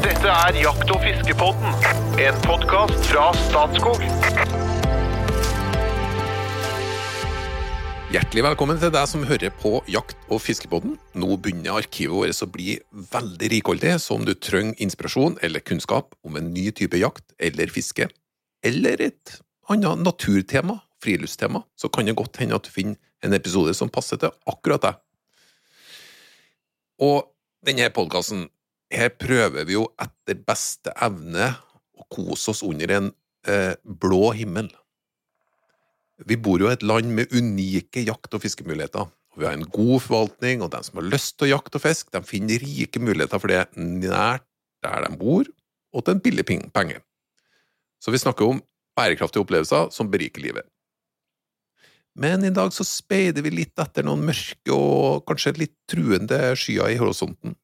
Dette er Jakt- og fiskepodden, en podkast fra Statskog. Hjertelig velkommen til deg som hører på Jakt- og fiskepodden. Nå begynner arkivet vårt å bli veldig rikholdig, så om du trenger inspirasjon eller kunnskap om en ny type jakt eller fiske, eller et annet naturtema, friluftstema, så kan det godt hende at du finner en episode som passer til akkurat deg. Og denne podkasten, her prøver vi jo etter beste evne å kose oss under en eh, blå himmel. Vi bor jo i et land med unike jakt- og fiskemuligheter. Og vi har en god forvaltning, og de som har lyst til å jakte og fiske, de finner rike muligheter for det nært der de bor, og til en billig penge. Så vi snakker om bærekraftige opplevelser som beriker livet. Men i dag så speider vi litt etter noen mørke og kanskje litt truende skyer i horisonten.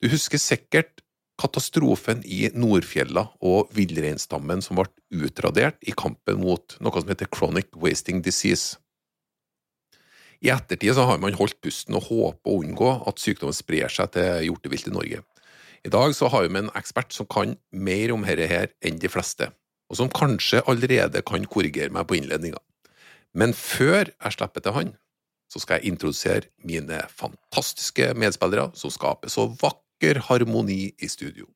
Du husker sikkert katastrofen i Nordfjella og villreinstammen som ble utradert i kampen mot noe som heter chronic wasting disease. I ettertid har man holdt pusten og håpet å unngå at sykdommen sprer seg til hjortevilt i Norge. I dag har vi med en ekspert som kan mer om dette her enn de fleste, og som kanskje allerede kan korrigere meg på innledninga. Men før jeg slipper til han, så skal jeg introdusere mine fantastiske medspillere som skaper så vakker harmoni i studio.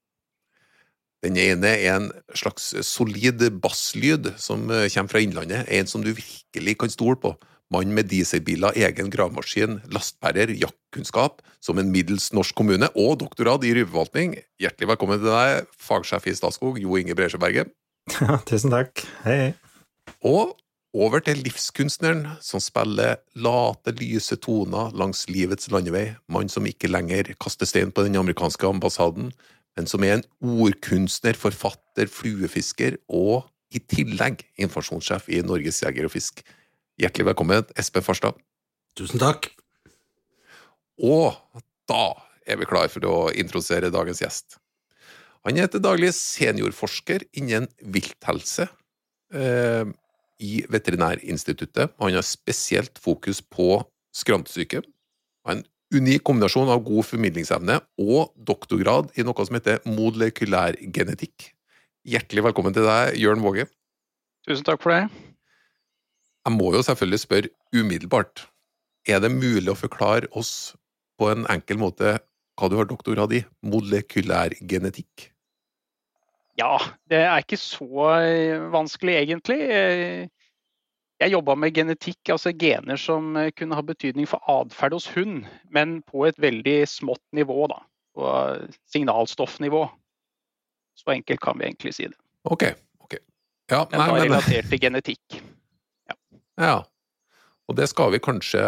Den ene er en slags solid basslyd som eh, kommer fra Innlandet, en som du virkelig kan stole på. Mann med dieselbiler, egen gravemaskin, lastbærer, jaktkunnskap, som en middels norsk kommune, og doktorgrad i rypeforvaltning. Hjertelig velkommen til deg, fagsjef i Statskog, Jo Inge Bresjeberget. Ja, tusen takk. Hei, hei. Og over til livskunstneren som spiller late, lyse toner langs livets landevei, mann som ikke lenger kaster stein på den amerikanske ambassaden, men som er en ordkunstner, forfatter, fluefisker og i tillegg informasjonssjef i Norges Jeger og Fisk. Hjertelig velkommen, Espen Farstad. Tusen takk. Og da er vi klar for å introdusere dagens gjest. Han heter daglig seniorforsker innen vilthelse eh, i Veterinærinstituttet. Han har spesielt fokus på skrantesyke. Han har en unik kombinasjon av god formidlingsevne og doktorgrad i noe som heter molekylærgenetikk. Hjertelig velkommen til deg, Jørn Våge. Tusen takk for det. Jeg må jo selvfølgelig spørre umiddelbart, er det mulig å forklare oss på en enkel måte hva du har doktorgrad i? Molekylærgenetikk? Ja, det er ikke så eh, vanskelig egentlig. Eh, Jeg jobba med genetikk, altså gener som eh, kunne ha betydning for atferd hos hund, men på et veldig smått nivå, da. På signalstoffnivå. Så enkelt kan vi egentlig si det. Ok, ok. Ja, Men nei, men, relatert til genetikk. ja. Og det skal vi kanskje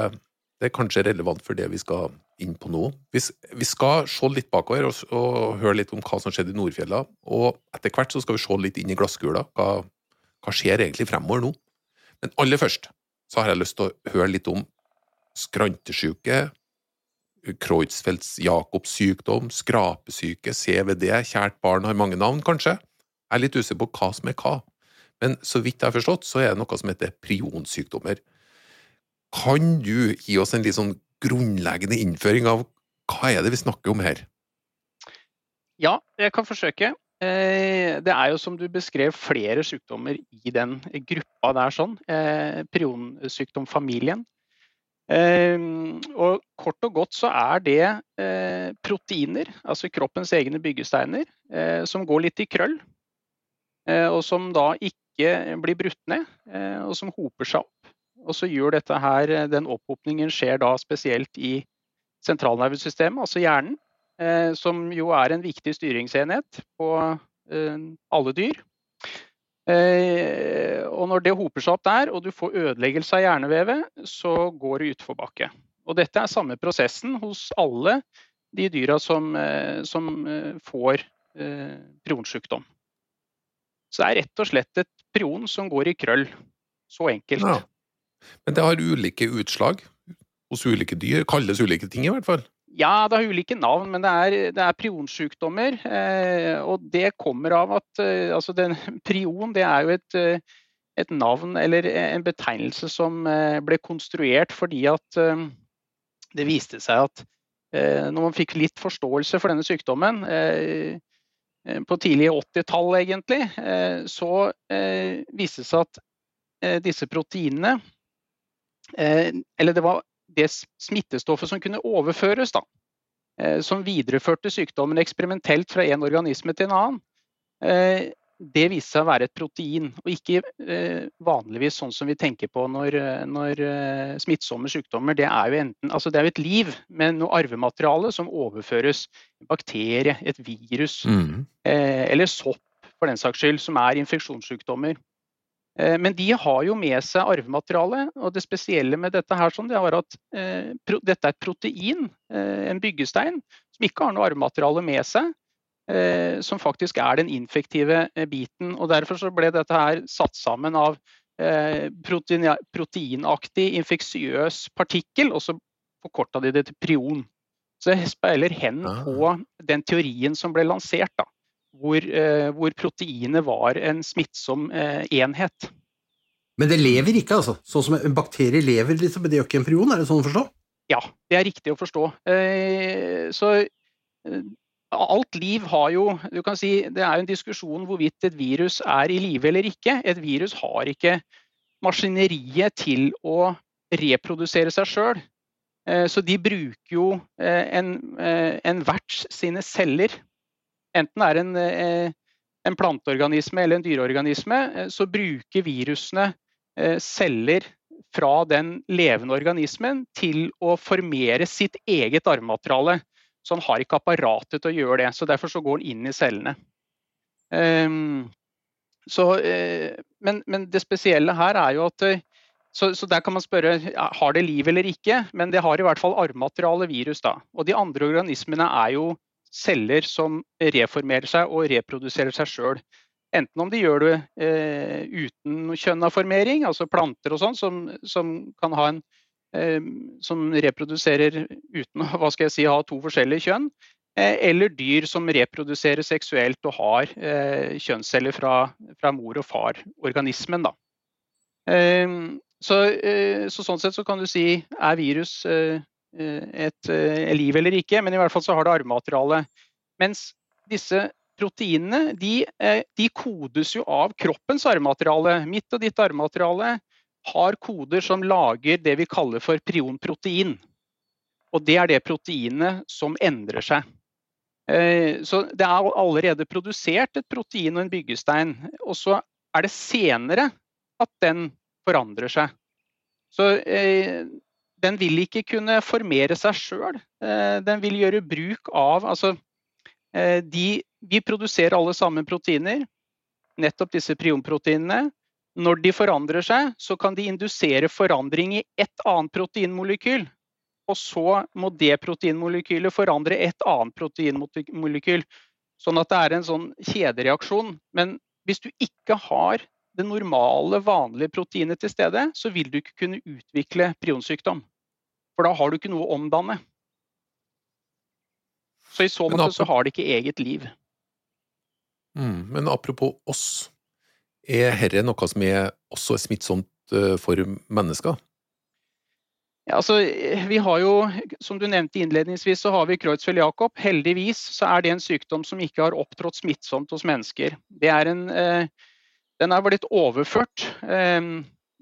Det er kanskje relevant for det vi skal inn på nå. Vi, vi skal se litt bakover og, og høre litt om hva som skjedde i Nordfjella. Og etter hvert så skal vi se litt inn i glasskula. Hva, hva skjer egentlig fremover nå? Men aller først så har jeg lyst til å høre litt om skrantesjuke, Kreutzfeldts Jacobs sykdom, skrapesyke, CVD, kjært barn har mange navn, kanskje? Jeg er litt usikker på hva som er hva. Men så vidt jeg har forstått, så er det noe som heter prionsykdommer. Kan du gi oss en litt sånn grunnleggende innføring av hva er det vi snakker om her? Ja, jeg kan forsøke. Eh, Det er jo som du beskrev flere sykdommer i den gruppa der sånn. eh, Prionsykdomfamilien. Eh, Og kort og godt så er det proteiner, altså kroppens egne byggesteiner, som går litt i krøll. Og som da ikke blir brutt ned, og som hoper seg opp. Og så gjør dette her, eh, den opphopningen skjer da spesielt i sentralnervesystemet, altså hjernen eh, som jo er en viktig styringsenhet på eh, alle dyr. Og når det hoper seg opp der, og du får ødeleggelse av hjernevevet, så går det utforbakke. Og dette er samme prosessen hos alle de dyra som, som får eh, prionsykdom. Så det er rett og slett et prion som går i krøll. Så enkelt. Ja. Men det har ulike utslag hos ulike dyr, kalles ulike ting i hvert fall. Ja, det har ulike navn, men det er, det er prionsykdommer. Eh, og det kommer av at eh, altså den, Prion det er jo et, eh, et navn eller en betegnelse som eh, ble konstruert fordi at eh, det viste seg at eh, når man fikk litt forståelse for denne sykdommen, på tidlig 80-tall, egentlig, så viste det seg at disse proteinene Eller det var det smittestoffet som kunne overføres, da, eh, som videreførte sykdommen eksperimentelt fra en organisme til en annen, eh, det viste seg å være et protein, og ikke eh, vanligvis sånn som vi tenker på når, når smittsomme sykdommer. Det er jo enten, altså det er jo et liv med noe arvemateriale som overføres. En bakterie, et virus Mm. eller sopp for den saks skyld, som er infeksjonssykdommer. Eh, Men de har jo med seg arvemateriale, og det spesielle med dette her sånn, det var at eh, pro, dette er et protein, eh, en byggestein, som ikke har noe arvemateriale med seg. Eh, som faktisk er den infektive biten. og Derfor så ble dette her satt sammen av protein, proteinaktig infeksiøs partikkel, og så forkorta de det til prion. Så det speiler hen Ah. på den teorien som ble lansert. da hvor, eh, hvor proteinet var en smittsom eh, enhet. Men det lever ikke, altså? Sånn som en bakterie lever, liksom, men det gjør ikke en prion? Er det sånn å forstå? Ja, det er riktig å forstå. Eh, så alt liv har jo du kan si, Det er en diskusjon hvorvidt et virus er i live eller ikke. Et virus har ikke maskineriet til å reprodusere seg sjøl. Så de bruker jo eh, en, sine celler. Enten er en, eh, en planteorganisme eller en dyreorganisme, eh, så bruker virusene eh, celler fra den levende organismen til å formere sitt eget arvemateriale. Så han har ikke apparatet til å gjøre det. så Derfor så går han inn i cellene. Ehm, så, men, men det spesielle her er jo at så, så, der kan man spørre har det liv eller ikke, men det har i hvert fall arvemateriale virus. da. Og de andre organismene er jo celler som reformerer seg og reproduserer seg sjøl. Enten om de gjør det eh, uten kjønnaformering, altså planter og sånn, som, som, kan ha en eh, som reproduserer uten hva skal jeg si, ha to forskjellige kjønn. Eh, eller dyr som reproduserer seksuelt og har eh, kjønnsceller fra, fra mor og far-organismen. da. Eh, så, eh, så, sånn sett så kan du si er virus et, et liv eller ikke, men i hvert fall så har det arvemateriale. Mens disse proteinene de, de, kodes jo av kroppens arvemateriale. Mitt og ditt arvemateriale har koder som lager det vi kaller for prionprotein. Og det er det proteinet som endrer seg. Så det er allerede produsert et protein og en byggestein, og så er det senere at den forandrer seg. Så den vil ikke kunne formere seg sjøl. Den vil gjøre bruk av altså, de, Vi produserer alle sammen proteiner, nettopp disse prionproteinene. Når de forandrer seg, så kan de indusere forandring i et annet proteinmolekyl. Og så må det proteinmolekylet forandre et annet proteinmolekyl. Sånn at det er en sånn kjedereaksjon. Men hvis du ikke har det normale, vanlige proteinet til stede, så vil du ikke kunne utvikle prionsykdom. For da har du ikke noe å omdanne. Så i så måte så har det ikke eget liv. Mm, men apropos oss, er dette noe som er også smittsomt for mennesker? Ja, altså, vi har jo, som du nevnte innledningsvis, så har vi Creutzfeldt-Jakob. Heldigvis så er det en sykdom som ikke har opptrådt smittsomt hos mennesker. Det er en eh, den er blitt overført.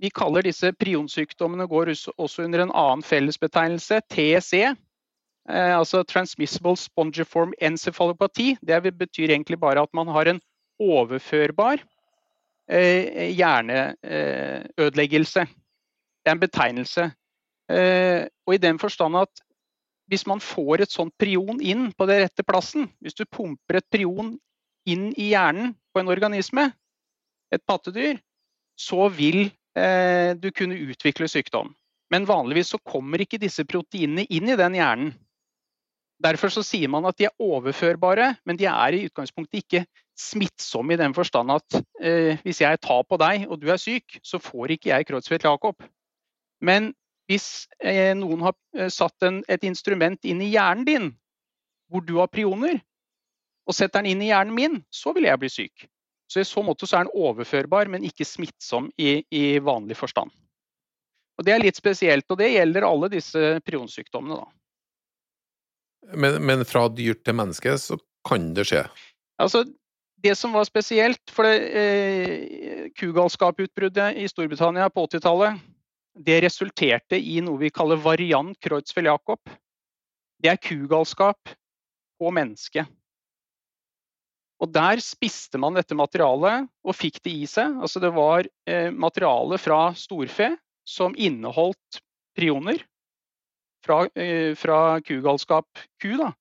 Vi kaller disse prionsykdommene går også under en annen fellesbetegnelse, TSE. Altså Transmissible Spongiform Encephalopati. Det betyr egentlig bare at man har en overførbar hjerneødeleggelse. Det er en betegnelse. Og i den forstand at hvis man får et sånt prion inn på den rette plassen, hvis du pumper et prion inn i hjernen på en organisme, et pattedyr, så vil eh, du kunne utvikle sykdom. Men vanligvis så kommer ikke disse proteinene inn i den hjernen. Derfor så sier man at de er overførbare, men de er i utgangspunktet ikke smittsomme i den forstand at eh, hvis jeg tar på deg og du er syk, så får ikke jeg Creutzfeldt-Jakob. Men hvis eh, noen har satt en, et instrument inn i hjernen din hvor du har prioner, og setter den inn i hjernen min, så vil jeg bli syk. Så I så måte så er den overførbar, men ikke smittsom i, i, vanlig forstand. Og Det er litt spesielt, og det gjelder alle disse prionsykdommene. da. Men, men fra dyr til menneske så kan det skje? Altså, det som var spesielt for det eh, kugalskaputbruddet i Storbritannia på 80-tallet, det resulterte i noe vi kaller variant Kreutzfeldt-Jakob. Det er kugalskap på mennesket. Og der spiste man dette materialet og fikk det i seg. Altså det var eh, materiale fra storfe som inneholdt prioner fra, eh, fra kugalskap ku. Da.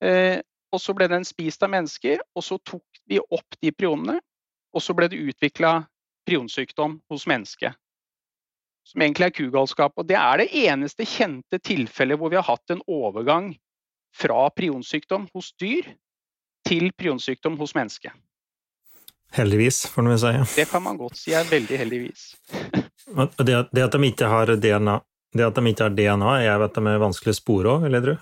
Eh, og så ble den spist av mennesker, og så tok vi opp de prionene. Og så ble det utvikla prionsykdom hos mennesket. Som egentlig er kugalskap. Og det er det eneste kjente tilfellet hvor vi har hatt en overgang fra prionsykdom hos dyr til prionsykdom hos mennesket. Heldigvis, får vi si. Det kan man godt si er veldig heldigvis. det, det, at de ikke har DNA, det at de ikke har DNA, er at de er vanskelig å spore òg, vil jeg du?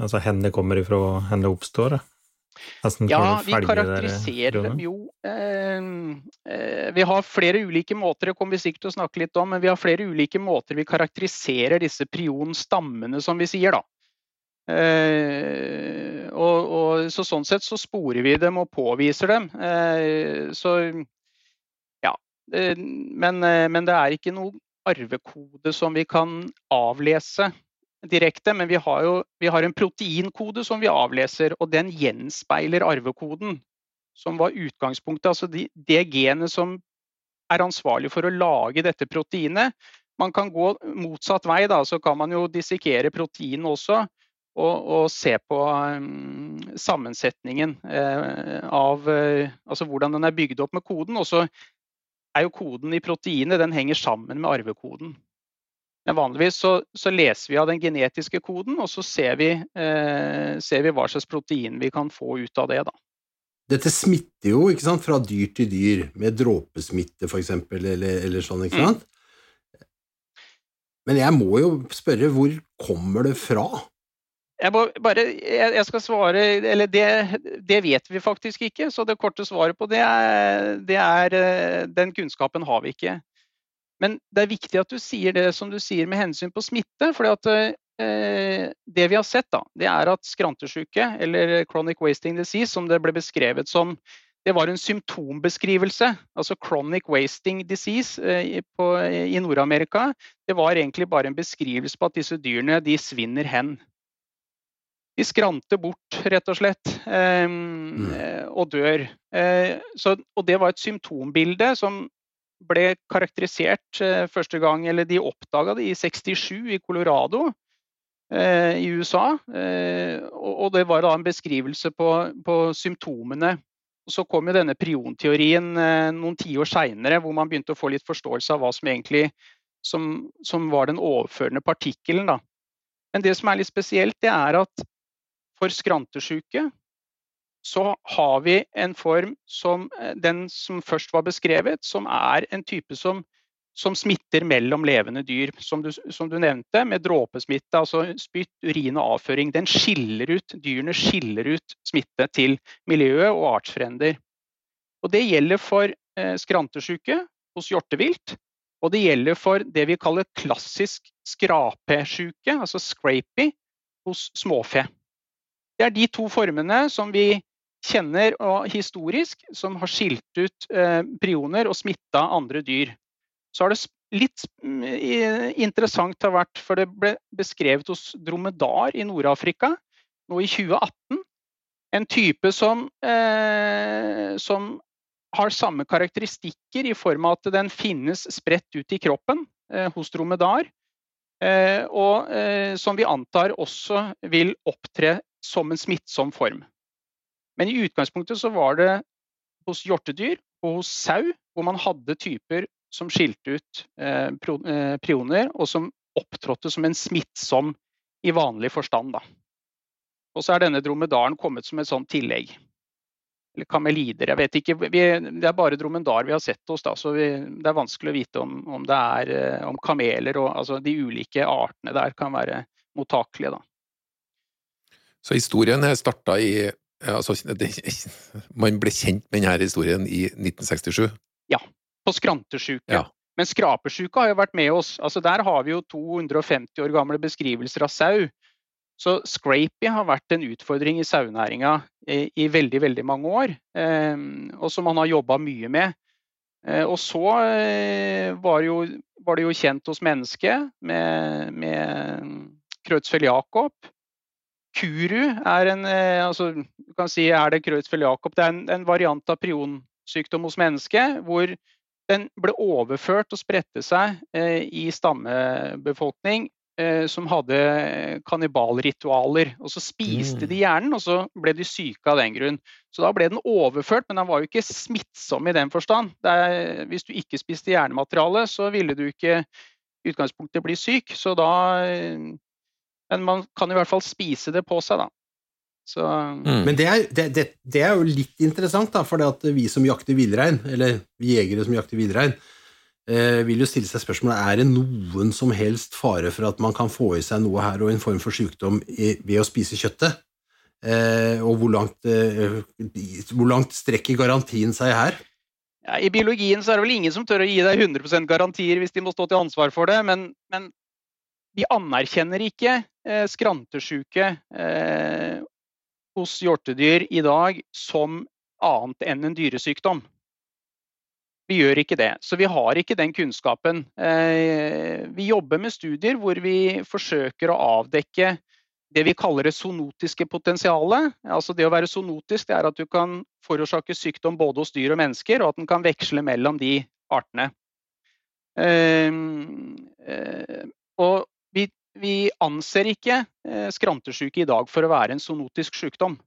Altså hvor det kommer ifra, hvor det oppstår? Ja, vi karakteriserer dem jo eh, eh, Vi har flere ulike måter, det kommer vi sikkert til å snakke litt om, men vi har flere ulike måter vi karakteriserer disse prionstammene, som vi sier, da. Eh, og, og, så sånn sett så sporer vi dem og påviser dem. Eh, så ja. Eh, men, men, det er ikke noe arvekode som vi kan avlese direkte. Men vi har jo vi har en proteinkode som vi avleser, og den gjenspeiler arvekoden. Som var utgangspunktet. Altså de, det genet som er ansvarlig for å lage dette proteinet. Man kan gå motsatt vei, da, så kan man jo dissekere proteinet også og, og se på um, sammensetningen uh, av uh, Altså hvordan den er bygd opp med koden. Og så er jo koden i proteinet den henger sammen med arvekoden. Men vanligvis så, så, leser vi av den genetiske koden, og så ser vi, uh, ser vi hva slags protein vi kan få ut av det. da. Dette smitter jo ikke sant, fra dyr til dyr, med dråpesmitte f.eks., eller, eller sånn. ikke mm. sant? Mm. Men jeg må jo spørre, hvor kommer det fra? Jeg, bare, jeg, skal svare Eller det, det, vet vi faktisk ikke. Så det korte svaret på det er, det er eh, Den kunnskapen har vi ikke. Men det er viktig at du sier det som du sier med hensyn på smitte. for eh, det vi har sett, da, det er at skrantesjuke, eller chronic wasting disease, som det ble beskrevet som, det var en symptombeskrivelse. Altså chronic wasting disease eh, på, i Nord-Amerika. Det var egentlig bare en beskrivelse på at disse dyrene de svinner hen de skranter bort, rett og slett, ehm, mm. Eh, og dør. Eh, så, og det var et symptombilde som ble karakterisert eh, første gang, eller de oppdaga det i 67 i Colorado i USA. Og det var da en beskrivelse på, på symptomene. Og så kom jo denne prionteorien noen tiår seinere, hvor man begynte å få litt forståelse av hva som egentlig som, som var den overførende partikkelen. Men det som er litt spesielt, det er at for skrantesjuke så har vi en form som eh, den som først var beskrevet, som er en type som, som smitter mellom levende dyr. Som du, som du, nevnte, med dråpesmitte, altså spytt, urin og avføring. Den skiller ut, Dyrene skiller ut smitte til miljøet og artsfrender. Og Det gjelder for eh, skrantesjuke hos hjortevilt. Og det gjelder for det vi kaller klassisk skrapesjuke, altså scrapy, hos småfe. Det er de to formene som vi kjenner historisk, som har skilt ut eh, prioner og smitta andre dyr. Så har det litt mm, interessant har vært, for det ble beskrevet hos dromedar i Nord-Afrika nå i 2018. En type som, eh, som, har samme karakteristikker i form av at den finnes spredt ut i kroppen eh, hos dromedar. Eh, og eh, som vi antar også vil opptre som en smittsom form. Men i utgangspunktet så var det hos hjortedyr og hos sau hvor man hadde typer som skilte ut eh, eh, prioner, og som opptrådte som en smittsom i vanlig forstand. Da. Og så er denne dromedaren kommet som et sånt tillegg. Eller kamelider, jeg vet ikke. Vi, det er bare dromedar vi har sett hos, da, så vi, det er vanskelig å vite om, om det er eh, om kameler og altså de ulike artene der kan være mottakelige. Da. Så historien starta i altså, det, Man ble kjent med denne historien i 1967? Ja, på skrantesjuke. Ja. Men skrapesjuka har jo vært med oss. Altså, der har vi jo 250 år gamle beskrivelser av sau Så scrapy har vært en utfordring i sauenæringa i, i, veldig, veldig mange år, eh, og som man har jobba mye med. Eh, og så eh, var, jo, var, det jo kjent hos mennesket med, med Kreutzfeldt-Jakob. Kuru er en eh, altså, du kan si er det Kreutzfeldt Jacob, Det er en, en variant av prionsykdom hos mennesket hvor den ble overført og spredte seg eh, i stammebefolkning eh, som hadde kannibalritualer. Og så spiste de mm. hjernen, og så ble de syke av den grunn. Så da ble den overført, men den var jo ikke smittsom i den forstand. Er, hvis du ikke spiste hjernemateriale, så ville du ikke i utgangspunktet bli syk. Så da Men man kan i hvert fall spise det på seg, da. Så, mm. Men det er, det, det, det er, jo litt interessant, da, for vi som jakter villrein, eller vi jegere som jakter villrein, eh, vil jo stille seg spørsmålet er det noen som helst fare for at man kan få i seg noe her og en form for sykdom i, ved å spise kjøttet. Eh, og hvor langt, eh, hvor langt, strekker garantien seg her? Ja, I biologien så er det vel ingen som tør å gi deg 100% garantier hvis de må stå til ansvar for det, men, men vi anerkjenner ikke eh, skrantesjuke eh, hos hjortedyr i dag som annet enn en dyresykdom. Vi gjør ikke det, så vi har ikke den kunnskapen. Eh, vi jobber med studier hvor vi forsøker å avdekke det vi kaller det sonotiske potensialet. Altså det å være sonotisk det er at du kan forårsake sykdom både hos dyr og mennesker, og at den kan veksle mellom de artene. Eh, eh, og vi anser ikke skrantesyke skrantesjuke i dag for å være en sonotisk sykdom.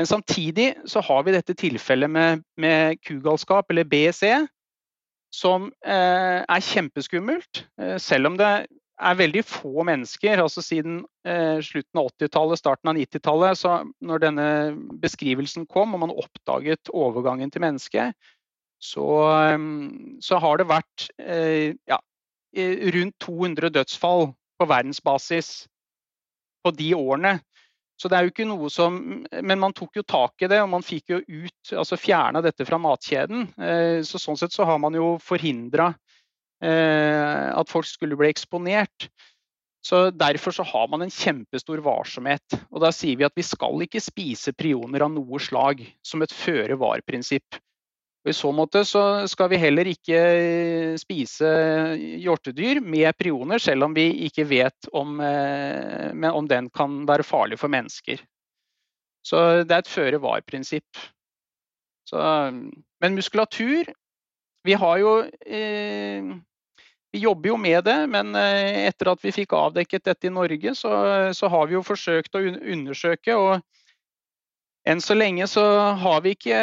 Men samtidig så har vi dette tilfellet med, med kugalskap, eller BSE, som eh, er kjempeskummelt. Eh, selv om det er veldig få mennesker. altså Siden eh, slutten av 80-tallet, starten av 90-tallet, når denne beskrivelsen kom og man oppdaget overgangen til mennesket, så, eh, så har det vært eh, ja, rundt 200 dødsfall på verdensbasis på de årene. Så det er jo ikke noe som Men man tok jo tak i det, og man fikk jo ut Altså fjerna dette fra matkjeden. Eh, så sånn sett så har man jo forhindra eh, at folk skulle bli eksponert. Så Derfor så har man en kjempestor varsomhet. Og da sier vi at vi skal ikke spise prioner av noe slag som et føre var-prinsipp. Og I så måte så skal vi heller ikke spise hjortedyr med prioner, selv om vi ikke vet om, eh, om den kan være farlig for mennesker. Så det er et føre-var-prinsipp. Men muskulatur Vi har jo eh, Vi jobber jo med det, men eh, etter at vi fikk avdekket dette i Norge, så, så har vi jo forsøkt å undersøke. og enn så lenge så har vi ikke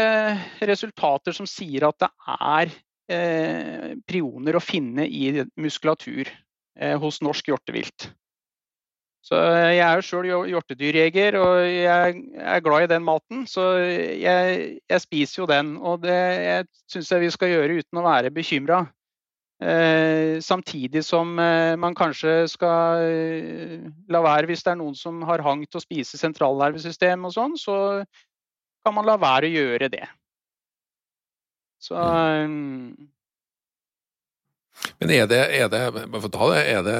resultater som sier at det er eh, prioner å finne i muskulatur eh, hos norsk hjortevilt. Så eh, Jeg er jo sjøl hjortedyrjeger, og jeg er glad i den maten. Så jeg, jeg spiser jo den, og det syns jeg vi skal gjøre uten å være bekymra. Eh, samtidig som eh, man kanskje skal eh, la være hvis det er noen som har hang til å spise sentralnervesystem og sånn, så kan man la være å gjøre det. Så um... Men er det, er det, det, er det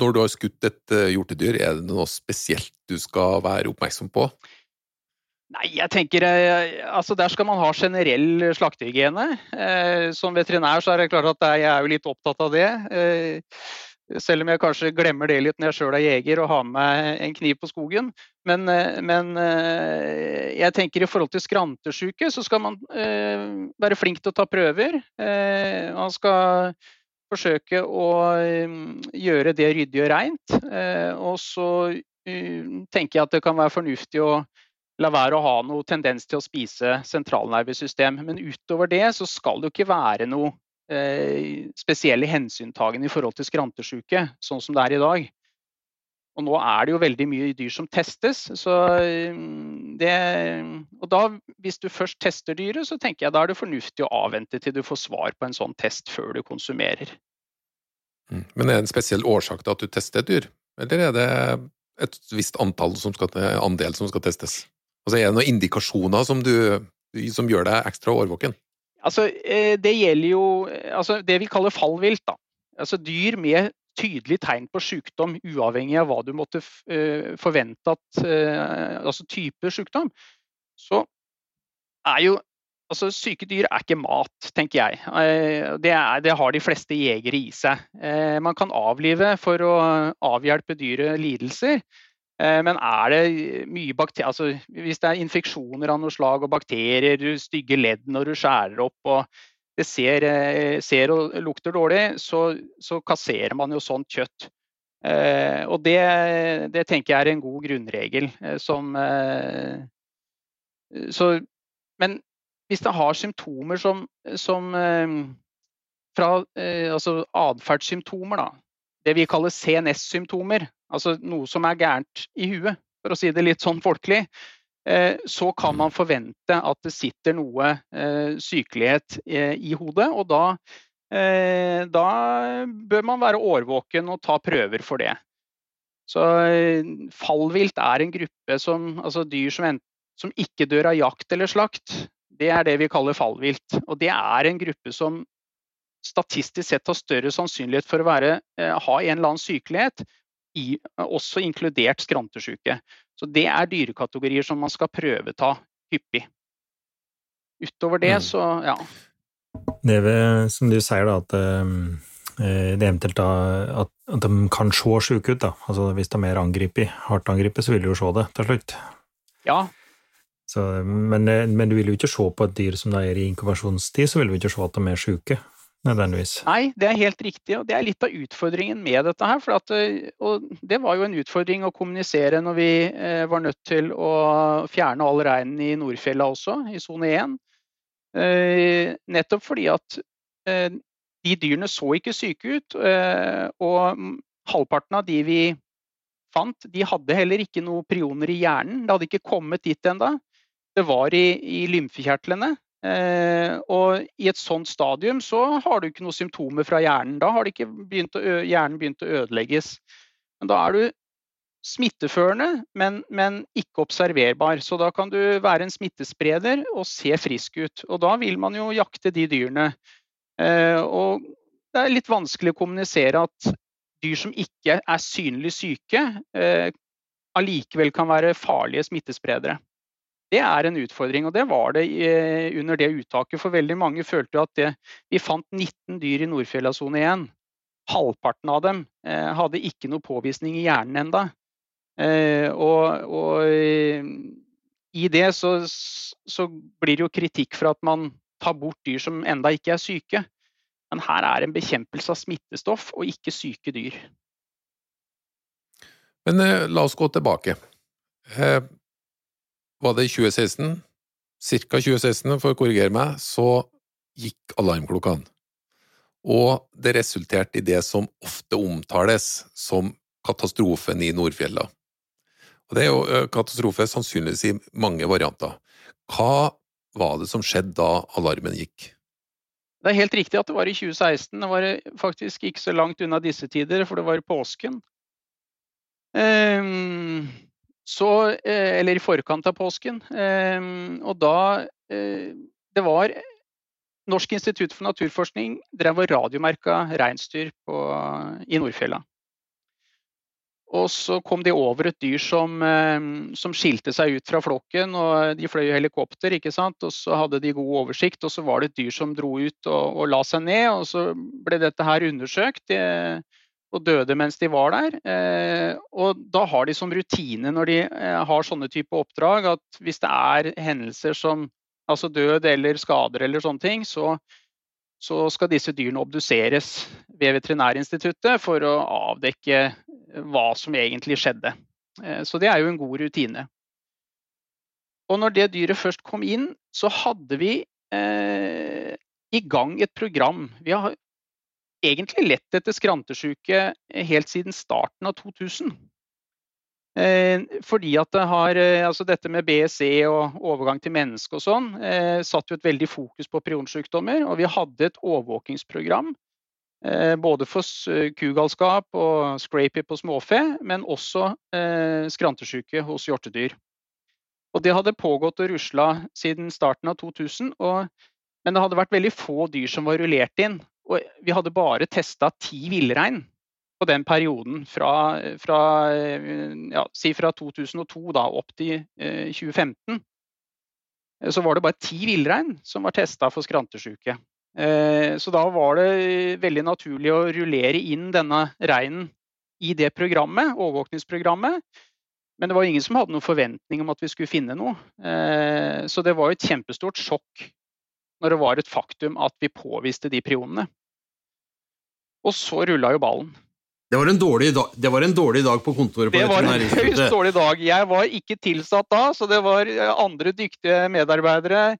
Når du har skutt et hjortedyr, er det noe spesielt du skal være oppmerksom på? Nei, jeg tenker eh, altså Der skal man ha generell slaktehygiene. Eh, som veterinær så er det klart at jeg er jo litt opptatt av det. Eh, selv om jeg kanskje glemmer det litt når jeg sjøl er jeger og har med meg en kniv på skogen. Men, men, jeg tenker i forhold til skrantesjuke, så skal man være flink til å ta prøver. Man skal forsøke å gjøre det ryddig og reint. Og så tenker jeg at det kan være fornuftig å la være å ha noe tendens til å spise sentralnervesystem. Men utover det så skal det jo ikke være noe eh, spesielle hensyntagen i forhold til skrantesjuke, sånn som det er i dag. Og nå er det jo veldig mye dyr som testes. Så eh, det, og da, hvis du først tester dyret, så tenker jeg da er det fornuftig å avvente til du får svar på en sånn test før du konsumerer. Mm. Men er det en spesiell årsak til at du tester et dyr, eller er det et visst antall som skal, andel som skal testes? Altså, er det noen indikasjoner som, du, som gjør deg ekstra årvåken? Altså, eh, det gjelder jo altså, det vi kaller fallvilt. Da. Altså, dyr med tydelig tegn på sykdom, uavhengig av hva du måtte forvente at Altså type sykdom, så er jo Altså, Syke dyr er ikke mat, tenker jeg. Det, er, det, har de fleste jegere i seg. Man kan avlive for å avhjelpe dyret lidelser, Eh, men er det mye bakterier altså Hvis det er infeksjoner av noe slag og bakterier, stygge ledd når du skjærer opp og det ser, eh, ser og lukter dårlig, så, så, kasserer man jo sånt kjøtt. Eh, og det, det, tenker jeg er en god grunnregel som så, Men hvis det har symptomer som, som fra altså atferdssymptomer, da, det vi kaller CNS-symptomer, altså noe som er gærent i huet, for å si det litt sånn folkelig, eh, så kan man forvente at det sitter noe eh, sykelighet eh, i hodet. Og da, da bør man være årvåken og ta prøver for det. Så fallvilt er en gruppe som altså dyr som, en, som ikke dør av jakt eller slakt. Det er det vi kaller fallvilt. Og det er en gruppe som statistisk sett har større sannsynlighet for å være, ha en eller annen sykelighet, i, også inkludert skrantesjuke. Så det er dyrekategorier som man skal prøveta hyppig. Utover det, mm. så ja. Det er som du sier, da, at eh, det er eventuelt da, at, at, de kan se syke ut. da. Altså Hvis de er angrepet, hardt angrepet, så vil du jo se det til slutt. Ja. Så, men, eh, men, du vil jo ikke se på et dyr som er i inkubasjonstid, så vil du ikke se at de er syke nødvendigvis. Nei, det er helt riktig, og det er litt av utfordringen med dette her. At, eh, og det var jo en utfordring å kommunisere når vi eh, var nødt til å fjerne all reinen i Nordfjella også, i sone 1. Eh, nettopp fordi at de dyrene så ikke syke ut, og halvparten av de vi fant, de hadde heller ikke noe prioner i hjernen. Det hadde ikke kommet dit ennå. Det var i, i lymfekjertlene. Eh, og i et sånt stadium så har du ikke noen symptomer fra hjernen. Da har begynt å, hjernen begynt å ødelegges. Men da er du smitteførende, men, men, ikke observerbar. Så da kan du være en smittespreder og se frisk ut. Og da vil man jo jakte de dyrene. Eh, og det er litt vanskelig å kommunisere at dyr som ikke er synlig syke, eh, allikevel kan være farlige smittespredere. Det er en utfordring, og det var det eh, under det uttaket. For veldig mange følte at det, vi fant 19 dyr i Nordfjella sone 1. Halvparten av dem eh, hadde ikke noe påvisning i hjernen enda. Eh, og, og i det så, så, blir det jo kritikk for at man tar bort dyr som enda ikke er syke. Men her er en bekjempelse av smittestoff og ikke syke dyr. Men la oss gå tilbake. Var det i 2016, ca. 2016 for å korrigere meg, så gikk alarmklokkene. Og det resulterte i det som ofte omtales som katastrofen i Nordfjella. Og Det er jo katastrofe sannsynligvis i mange varianter. Hva var det som skjedde da alarmen gikk? Det er helt riktig at det var i 2016. Det var faktisk ikke så langt unna disse tider, for det var påsken. Um, så, eh, eller i forkant av påsken. Eh, og da eh, Det var Norsk institutt for naturforskning drev og radiomerka reinsdyr i Nordfjella. Og så kom de over et dyr som, som, skilte seg ut fra flokken. og De fløy i helikopter, ikke sant? og så hadde de god oversikt. Og så var det et dyr som dro ut og, og la seg ned. og Så ble dette her undersøkt. Det, og døde mens de var der. Eh, og da har de som rutine når de eh, har sånne type oppdrag, at hvis det er hendelser som altså død eller skader eller sånne ting, så, så skal disse dyrene obduseres ved Veterinærinstituttet for å avdekke hva som egentlig skjedde. Eh, så det er jo en god rutine. Og når det dyret først kom inn, så hadde vi eh, i gang et program. Vi har egentlig lett etter skrantesjuke helt siden starten av 2000. Eh, fordi at det har, eh, altså dette med BSE og overgang til menneske og sånn, eh, satt jo et veldig fokus på prionsykdommer. Og vi hadde et overvåkingsprogram både for kugalskap og scrapy på småfe, men også skrantesjuke hos hjortedyr. Og det hadde pågått og rusla siden starten av 2000, og, men det hadde vært veldig få dyr som var rullert inn. Og vi hadde bare testa ti villrein. på den perioden fra, fra, ja, si fra 2002 da, opp til 2015, så var det bare ti villrein som var testa for skrantesjuke. Så da var det veldig naturlig å rullere inn denne reinen i det programmet, overvåkningsprogrammet. Men det var ingen som hadde noen forventning om at vi skulle finne noe. Så det var et kjempestort sjokk når det var et faktum at vi påviste de prionene. Og så rulla jo ballen. Det var, dag, det var, en dårlig dag på kontoret? På det var en høyst dårlig dag. Jeg var ikke tilsatt da, så det var eh, andre dyktige medarbeidere.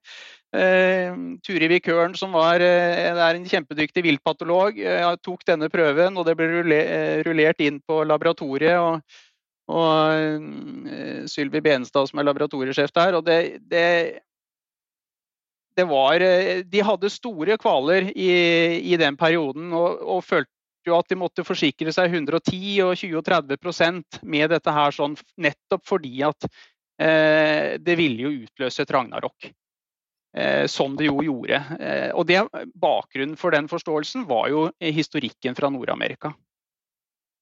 Eh, Turi Vikøren, som var, eh, er en kjempedyktig viltpatolog, eh, tok denne prøven, og det ble ruller, rullert inn på laboratoriet. og og uh, Sylvi Benestad som er laboratoriesjef der. og det, det, det var, De hadde store kvaler i, i den perioden og, og, følte jo at de måtte forsikre seg 110 og 20 og 30 med dette her, sånn, nettopp fordi at eh, det ville jo utløse et ragnarok. Eh, som det jo gjorde. Eh, og det, Bakgrunnen for den forståelsen var jo historikken fra Nord-Amerika.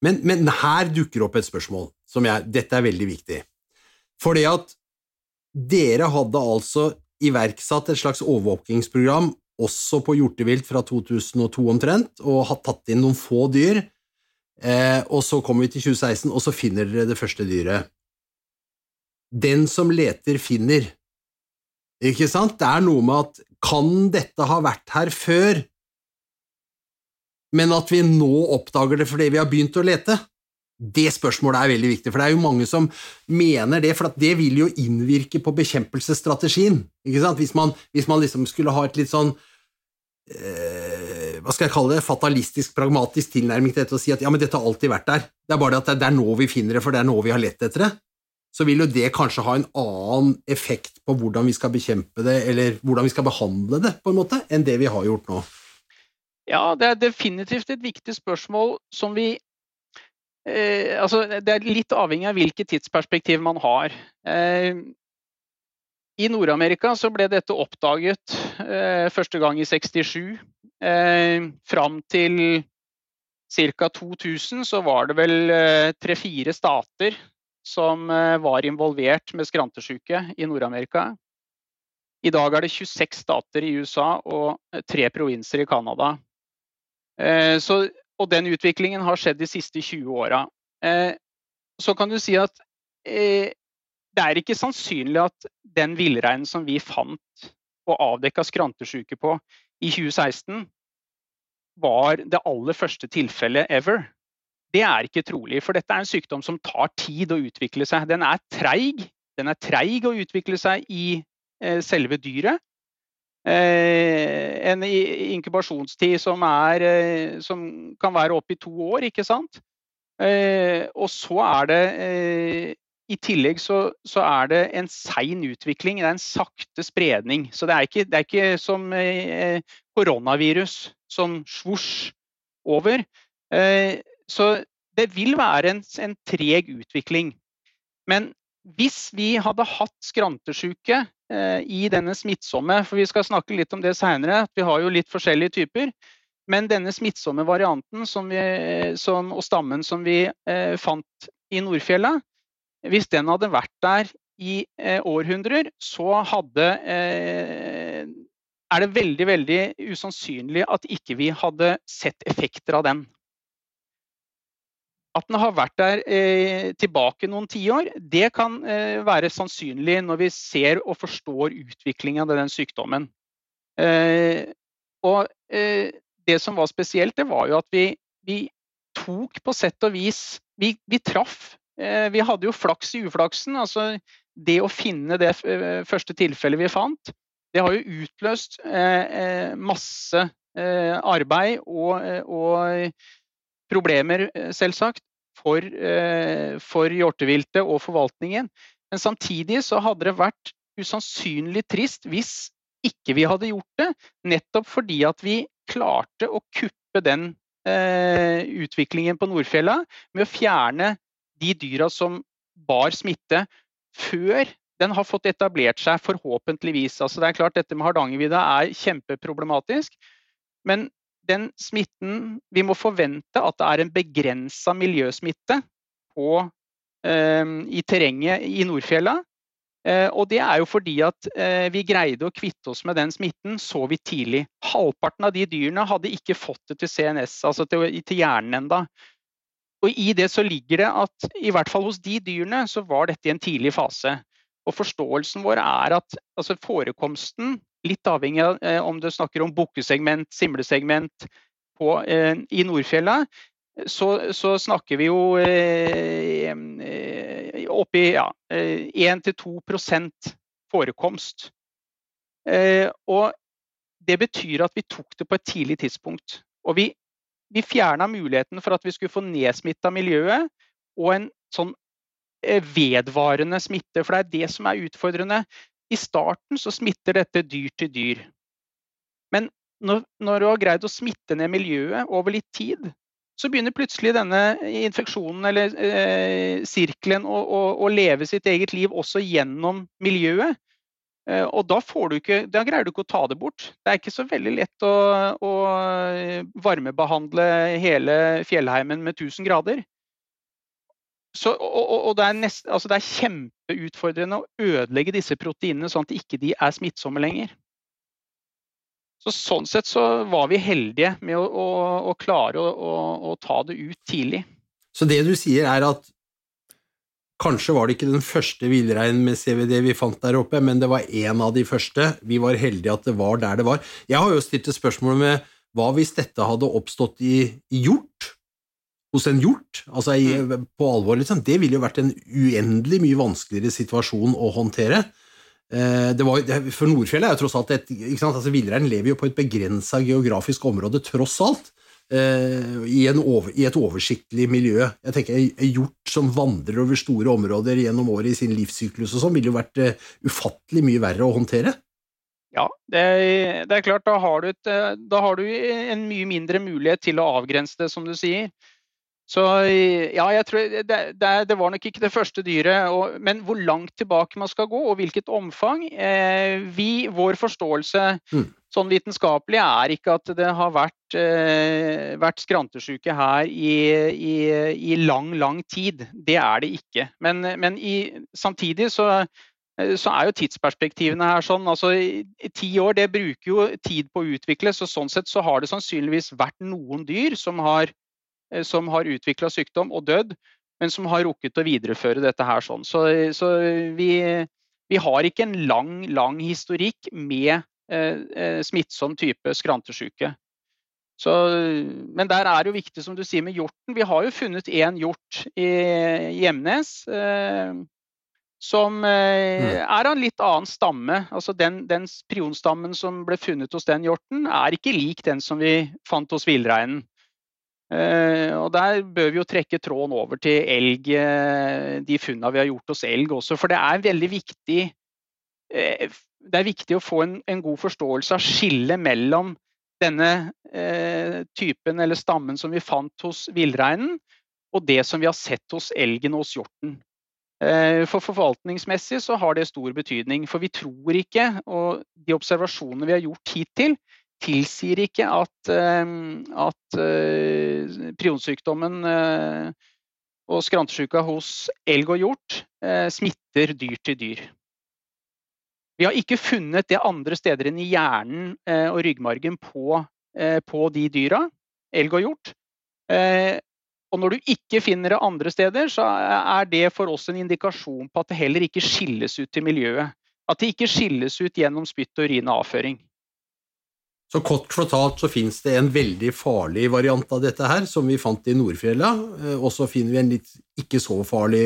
Men, men, her dukker opp et spørsmål som jeg Dette er veldig viktig. Fordi at dere hadde altså iverksatt et slags overvåkingsprogram også på hjortevilt fra 2002 omtrent, og har tatt inn noen få dyr. Eh, og så kommer vi til 2016, og så finner dere det første dyret. Den som leter, finner. Ikke sant? Det er noe med at kan dette ha vært her før? men at vi nå oppdager det fordi vi har begynt å lete? Det spørsmålet er veldig viktig, for det er jo mange som mener det, for det vil jo innvirke på bekjempelsesstrategien. Hvis man, hvis man liksom skulle ha et litt sånn eh, hva skal jeg kalle det, fatalistisk, pragmatisk tilnærming til dette og si at ja, men dette har alltid vært der, det er bare det at det er nå vi finner det, for det er nå vi har lett etter det, så vil jo det kanskje ha en annen effekt på hvordan vi skal bekjempe det, eller hvordan vi skal behandle det, på en måte, enn det vi har gjort nå. Ja, det er definitivt et viktig spørsmål som vi eh, altså, Det er litt avhengig av hvilket tidsperspektiv man har. Eh, I Nord-Amerika så ble dette oppdaget eh, første gang i 67. Eh, fram til ca. 2000 så var det vel eh, tre-fire stater som eh, var involvert med skrantesjuke i Nord-Amerika. I dag er det 26 stater i USA og tre provinser i Canada Eh, så, og den utviklingen har skjedd de siste 20 åra. Eh, så kan du si at eh, det er ikke sannsynlig at den villreinen som vi fant og avdekka skrantesjuke på i 2016, var det aller første tilfellet ever. Det er ikke trolig, for dette er en sykdom som tar tid å utvikle seg. Den er treig. Den er treig å utvikle seg i selve dyret. Eh, en inkubasjonstid som, er, eh, som kan være opp i to år, ikke sant. Eh, og så er det i tillegg så, så, er det en sein utvikling, det er en sakte spredning. Så det er ikke, det er ikke som koronavirus som svosj over. så det vil være en, en treg utvikling. Men hvis vi hadde hatt skrantesjuke i denne smittsomme, for vi skal snakke litt om det seinere, vi har jo litt forskjellige typer. Men denne smittsomme varianten som vi, som, og stammen som vi eh, fant i Nordfjella, hvis den hadde vært der i eh, århundrer, så hadde eh, er det veldig veldig usannsynlig at ikke vi hadde sett effekter av den. At den har vært der eh, tilbake noen tiår, det kan eh, være sannsynlig når vi ser og forstår utviklingen av den sykdommen. Eh, og eh, det som var spesielt, det var jo at vi, vi tok på sett og vis Vi, vi traff. Eh, vi hadde jo flaks i uflaksen. altså Det å finne det eh, første tilfellet vi fant, det har jo utløst masse arbeid og, og problemer, eh, selvsagt, for, eh, for hjorteviltet og forvaltningen. Men samtidig så hadde det vært usannsynlig trist hvis ikke vi hadde gjort det. Nettopp fordi at vi klarte å kuppe den eh, utviklingen på Nordfjella med å fjerne de dyra som bar smitte, før den har fått etablert seg, forhåpentligvis. Altså det er klart Dette med Hardangervidda er kjempeproblematisk. Men den smitten Vi må forvente at det er en begrensa miljøsmitte på, eh, i terrenget i Nordfjella. Eh, og det er jo fordi at eh, vi greide å kvitte oss med den smitten så vidt tidlig. Halvparten av de dyrene hadde ikke fått det til CNS, altså til, til hjernen enda. Og I det så ligger det at i hvert fall hos de dyrene så var dette i en tidlig fase. Og Forståelsen vår er at altså forekomsten, litt avhengig av eh, om du snakker om bukkesegment, simlesegment på, eh, i Nordfjella, så, så, snakker vi jo eh, eh oppi ja, 1-2 eh, forekomst. Eh, og det betyr at vi tok det på et tidlig tidspunkt. Og vi, vi fjerna muligheten for at vi skulle få nedsmitta miljøet og en sånn vedvarende smitte. For det er det som er utfordrende. I starten så smitter dette dyr til dyr. Men når, når du har greid å smitte ned miljøet over litt tid, så begynner plutselig denne infeksjonen eller eh, sirkelen å, å, å, leve sitt eget liv også gjennom miljøet. Eh, og da, ikke, da, greier du ikke å ta det bort. Det er ikke så veldig lett å, å varmebehandle hele fjellheimen med 1000 grader. Så, og, og det, er nest, altså det, er kjempeutfordrende å ødelegge disse proteinene sånn at ikke de ikke er smittsomme lenger. Så Sånn sett så var vi heldige med å, å, å klare å, å, ta det ut tidlig. Så det du sier er at kanskje var det ikke den første villreinen med CVD vi fant der oppe, men det var en av de første. Vi var heldige at det var der det var. Jeg har jo stilt et spørsmål med hva hvis dette hadde oppstått i hjort? Hos en hjort? Altså i, mm. på alvor, liksom. Det ville jo vært en uendelig mye vanskeligere situasjon å håndtere. Eh, det var, for Nordfjellet er jo tross alt et altså Villreinen lever jo på et begrensa geografisk område, tross alt. Uh, i, over, i, et oversiktlig miljø. Jeg tenker En hjort som vandrer over store områder gjennom året i sin livssyklus, og sånn, ville jo vært uh, ufattelig mye verre å håndtere. Ja, det, det er klart. Da har, et, da har, du en mye mindre mulighet til å avgrense det, som du sier. Så ja, jeg tror det, det, det, var nok ikke det første dyret. Og, men hvor langt tilbake man skal gå, og hvilket omfang eh, vi, Vår forståelse mm. sånn vitenskapelig er ikke at det har vært, eh, vært skrantesjuke her i, i, i, lang, lang tid. Det er det ikke. Men, men i, samtidig så, så er jo tidsperspektivene her sånn. altså Ti år det bruker jo tid på å utvikle, så sånn sett så har det sannsynligvis vært noen dyr som har Eh, som har utvikla sykdom og dødd, men som har rukket å videreføre dette her sånn. Så, så vi, vi, har ikke en lang, lang historikk med eh, eh smittsom type skrantesjuke. Så, men der er det jo viktig, som du sier med hjorten. Vi har jo funnet én hjort i Gjemnes. Eh, som eh, mm. er av en litt annen stamme. Altså den, den prionstammen som ble funnet hos den hjorten, er ikke lik den som vi fant hos villreinen. Uh, og Der bør vi jo trekke tråden over til elg, uh, de funnene vi har gjort hos elg også. For det er veldig viktig uh, det er viktig å få en, en god forståelse av skillet mellom denne typen eller stammen som vi fant hos villreinen, og det som vi har sett hos elgen og hos hjorten. For forvaltningsmessig så har det stor betydning, for vi tror ikke, og de observasjonene vi har gjort hittil, tilsier ikke at, eh, at eh, prionsykdommen eh, og skrantesjuka hos elg og hjort smitter dyr til dyr. Vi har ikke funnet det andre steder enn i hjernen og ryggmargen på, på de dyra, elg og hjort. Og når du ikke finner det andre steder, så er det for oss en indikasjon på at det heller ikke skilles ut til miljøet. At det ikke skilles ut gjennom spytt, urin og avføring. Så kort fortalt så finnes det en veldig farlig variant av dette her, som vi fant i Nordfjella, eh, og så finner vi en litt ikke så farlig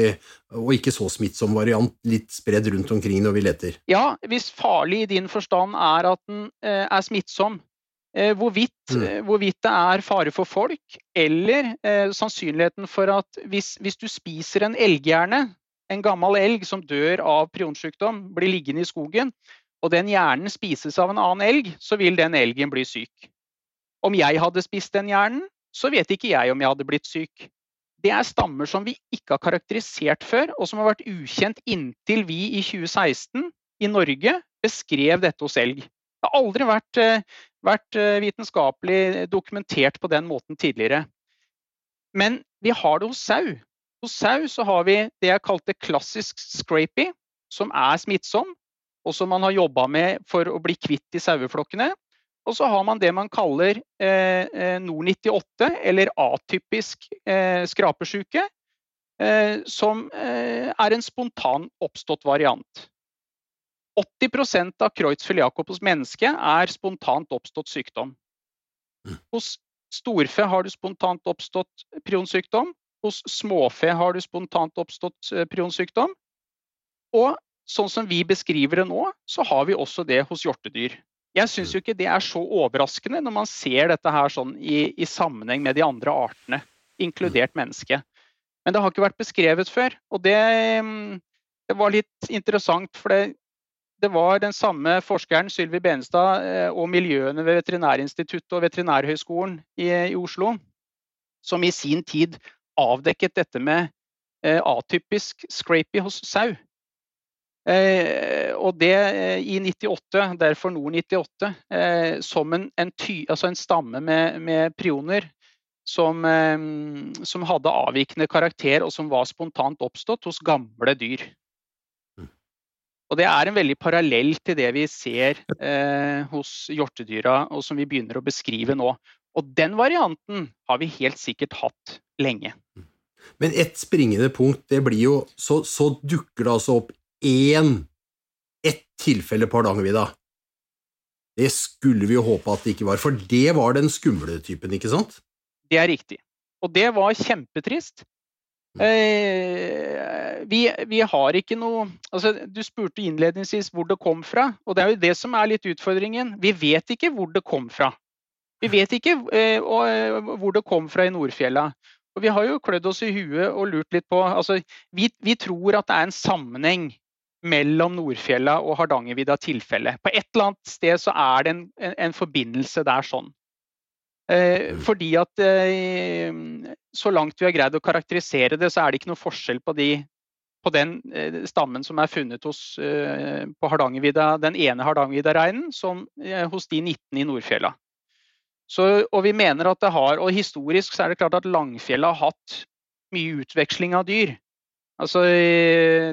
og ikke så smittsom variant litt spredd rundt omkring når vi leter. Ja, hvis farlig i din forstand er at den eh, er smittsom. Eh, hvorvidt, mm. hvorvidt, det er fare for folk, eller eh, sannsynligheten for at hvis, hvis du spiser en elghjerne, en gammel elg som dør av prionsykdom, blir liggende i skogen, og den hjernen spises av en annen elg, så vil den elgen bli syk. Om jeg hadde spist den hjernen, så vet ikke jeg om jeg hadde blitt syk. Det er stammer som vi ikke har karakterisert før, og som har vært ukjent inntil vi i 2016 i Norge beskrev dette hos elg. Det har aldri vært, vært vitenskapelig dokumentert på den måten tidligere. Men vi har det hos sau. Hos sau så har vi det jeg kalte klassisk scrapy, som er smittsom, og som man har jobba med for å bli kvitt de saueflokkene. Og så har man det man kaller eh, NOR98, eller atypisk eh, skrapesjuke, eh, som eh, er en spontan oppstått variant. 80 av Kreutzfeldt Jakob hos menneske er spontant oppstått sykdom. Mm. Hos storfe har du spontant oppstått prionsykdom. Hos småfe har du spontant oppstått eh, prionsykdom. Og sånn som vi beskriver det nå, så har vi også det hos hjortedyr. Jeg syns jo ikke det er så overraskende når man ser dette her sånn i, i sammenheng med de andre artene, inkludert mennesket. Men det har ikke vært beskrevet før. Og det, mm, det var litt interessant, for det, det, var den samme forskeren Sylvi Benestad eh, og miljøene ved Veterinærinstituttet og Veterinærhøgskolen i, i Oslo som i sin tid avdekket dette med eh, atypisk scrapy hos sau. Eh, og det eh, i 98, derfor Nord 98, eh, som en, en, ty, altså en stamme med, med prioner som, som, hadde avvikende karakter og som var spontant oppstått hos gamle dyr. Mm. Og Det er en veldig parallell til det vi ser eh, hos hjortedyra, og som vi begynner å beskrive nå. Og den varianten har vi helt sikkert hatt lenge. Mm. Men ett springende punkt, det blir jo Så, så dukker det altså opp én ett tilfelle på Hardangervidda. Det skulle vi jo håpe at det ikke var, for det var den skumle typen, ikke sant? Det er riktig. Og det var kjempetrist. Mm. Eh, vi, vi, har ikke noe altså, Du spurte innledningsvis hvor det kom fra, og det er jo det som er litt utfordringen. Vi vet ikke hvor det kom fra. Vi vet ikke eh, og, eh, hvor det kom fra i Nordfjella. Og vi har jo klødd oss i huet og lurt litt på altså, vi, vi tror at det er en sammenheng mellom Nordfjella og Hardangervidda tilfelle. På et eller annet sted så er det en, en, en forbindelse der sånn. Eh, mm. fordi at eh, så langt vi har greid å karakterisere det, så er det ikke noe forskjell på, de, på den eh, stammen som er funnet hos, eh, på Hardangervidda, den ene Hardangervidda-reinen, som eh, hos de 19 i Nordfjella. Så, og vi mener at det har, og Historisk så er det klart at Langfjella har hatt mye utveksling av dyr. Altså,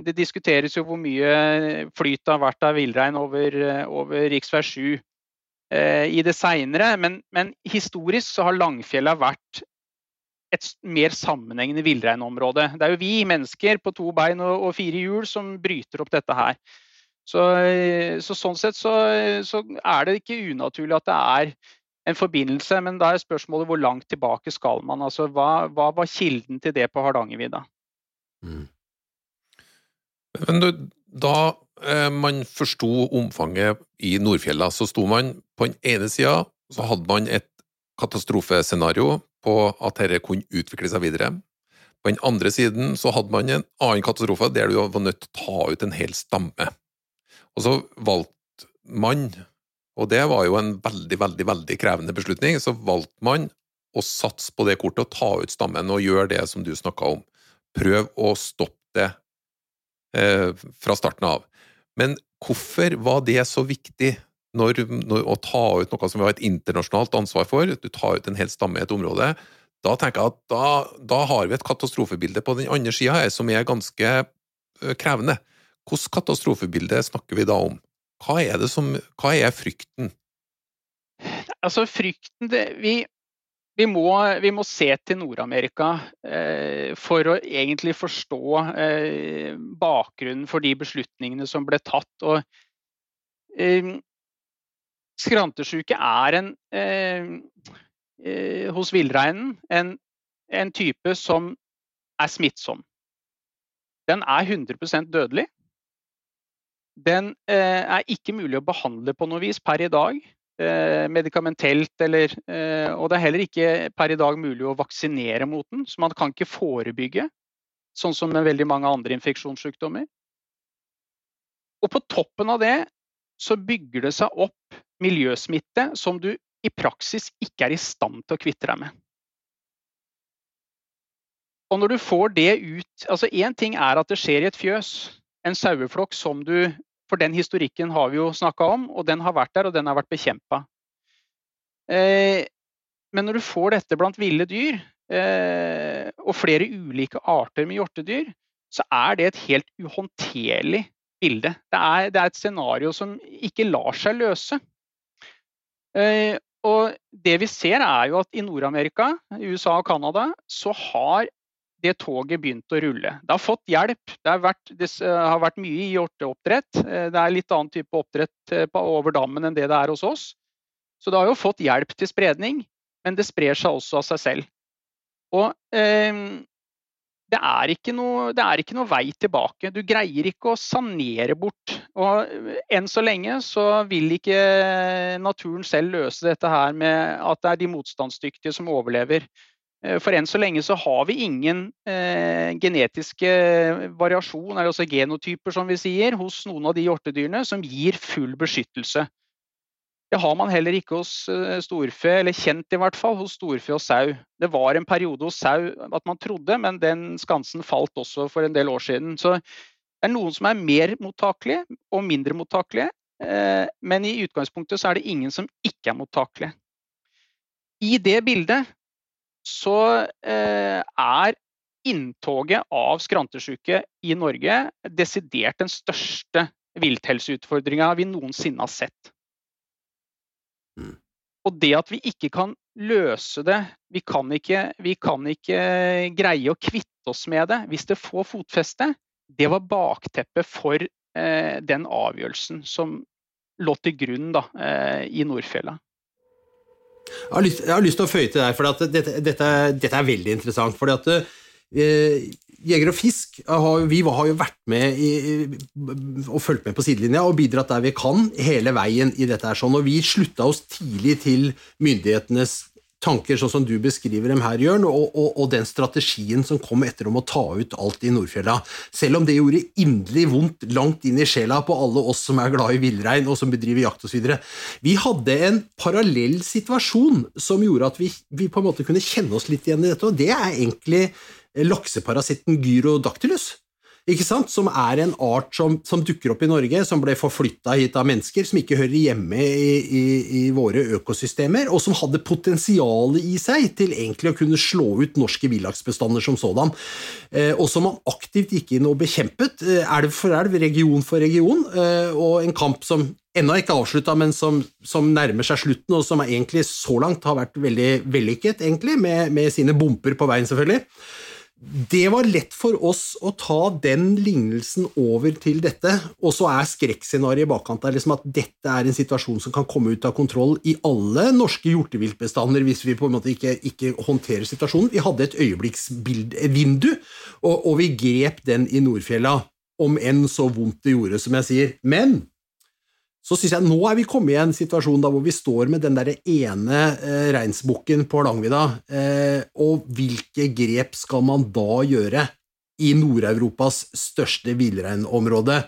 det diskuteres jo hvor mye flyt det har vært av villrein over, over rv. 7 eh, i det seinere, men, men, historisk så har Langfjella vært et mer sammenhengende villreinområde. Det er jo vi mennesker på to bein og, og fire hjul som bryter opp dette her. Så, så sånn sett så, så, er det ikke unaturlig at det er en forbindelse, men da er spørsmålet hvor langt tilbake skal man? Altså, hva, hva var kilden til det på Hardangervidda? Mm. Men du, da eh, man forsto omfanget i Nordfjella, så sto man på den ene sida så hadde man et katastrofescenario på at dette kunne utvikle seg videre. På den andre siden så hadde man en annen katastrofe der du var nødt til å ta ut en hel stamme. Og så valgte man, og det var jo en veldig, veldig, veldig krevende beslutning, så valgte man å satse på det kortet og ta ut stammen og gjøre det som du snakka om. Prøv å stoppe det fra starten av. Men hvorfor var det så viktig når, når, å ta ut noe som vi har et internasjonalt ansvar for? Du tar ut en hel stamme i et område. Da tenker jeg at da, da har vi et katastrofebilde på den andre sida her som er ganske eh, krevende. Hvilket katastrofebilde snakker vi da om? Hva er, som, hva er frykten? Altså frykten det, vi, vi må, vi må, se til Nord-Amerika eh, for å egentlig forstå eh, bakgrunnen for de beslutningene som ble tatt. Og, eh, skrantesjuke er en, eh, eh, hos villreinen en, en, type som er smittsom. Den er 100% dødelig. Den eh, er ikke mulig å behandle på noe vis per i dag. Eh, medikamentelt eller eh, Og det er heller ikke per i dag mulig å vaksinere mot den, så man kan ikke forebygge, sånn som med veldig mange andre infeksjonssykdommer. Og på toppen av det så bygger det seg opp miljøsmitte som du i praksis ikke er i stand til å kvitte deg med. Og når du får det ut altså Én ting er at det skjer i et fjøs, en saueflokk som du For den historikken har vi jo snakka om, og den har vært der, og den har vært bekjempa. Eh, men når du får dette blant ville dyr, eh, og flere ulike arter med hjortedyr, så er det et helt uhåndterlig bilde. Det er, det er et scenario som ikke lar seg løse. Eh, og det vi ser er jo at i Nord-Amerika, USA og Canada, så har det toget begynt å rulle. Det har fått hjelp. Det har vært, det har vært mye i hjorteoppdrett. Eh, det er litt annen type oppdrett eh, over dammen enn det det er hos oss. Så det har jo fått hjelp til spredning, men det sprer seg også av seg selv. Og eh, det, er noe, det, er ikke noe, vei tilbake. Du greier ikke å sanere bort. Og eh, enn så lenge så vil ikke naturen selv løse dette her med at det er de motstandsdyktige som overlever. Eh, for enn så lenge så har vi ingen eh, genetiske variasjon, eller altså genotyper som vi sier, hos noen av de hjortedyrene som gir full beskyttelse. Det har man heller ikke hos eh, storfe, eller kjent i hvert fall, hos storfe og sau. Det var en periode hos sau at man trodde, men den skansen falt også for en del år siden. Så det er noen som er mer mottakelige og mindre mottakelige, eh, men i utgangspunktet så er det ingen som ikke er mottakelige. I det bildet så eh, er inntoget av skrantesjuke i Norge desidert den største vilthelseutfordringa vi noensinne har sett. Mm. Og det at vi ikke kan løse det, vi kan ikke, vi kan ikke greie å kvitte oss med det hvis det får fotfeste, det var bakteppet for eh, den avgjørelsen som lå til grunn da, eh, i Nordfjella. Jeg har, lyst, jeg har lyst til å føye til deg, for dette, dette, dette, er veldig interessant. fordi at eh, Jeger og Fisk har, vi har jo vært med i, og fulgt med på sidelinja og bidratt der vi kan hele veien i dette. her sånn, og Vi slutta oss tidlig til myndighetenes tanker, sånn som du beskriver dem her, Jørn, og, og, og, den strategien som kom etter om å ta ut alt i Nordfjella. Selv om det gjorde inderlig vondt langt inn i sjela på alle oss som er glad i villrein og som bedriver jakt osv. Vi hadde en parallell situasjon som gjorde at vi, vi, på en måte kunne kjenne oss litt igjen i dette, og det er egentlig lakseparasitten gyrodactylus ikke sant? som er en art som, som, dukker opp i Norge, som ble forflytta hit av mennesker, som ikke hører hjemme i, i, i, våre økosystemer, og som hadde potensial i seg til egentlig å kunne slå ut norske villaksbestander som sådan, eh, og som man aktivt gikk inn og bekjempet, eh, elv for elv, region for region, eh, og en kamp som ennå ikke avslutta, men som, som, nærmer seg slutten, og som egentlig så langt har vært veldig vellykket, egentlig, med, med sine bumper på veien, selvfølgelig det var lett for oss å ta den lignelsen over til dette, og så er skrekkscenarioet i bakkant der liksom at dette er en situasjon som kan komme ut av kontroll i alle norske hjorteviltbestander hvis vi på en måte ikke, ikke håndterer situasjonen. Vi hadde et øyeblikksvindu, og, og vi grep den i Nordfjella, om enn så vondt det gjorde, som jeg sier. Men så syns jeg nå er vi kommet i en situasjon da hvor vi står med den der ene eh, reinsbukken på Hardangervidda, eh, og hvilke grep skal man da gjøre i Nord-Europas største villreinområde?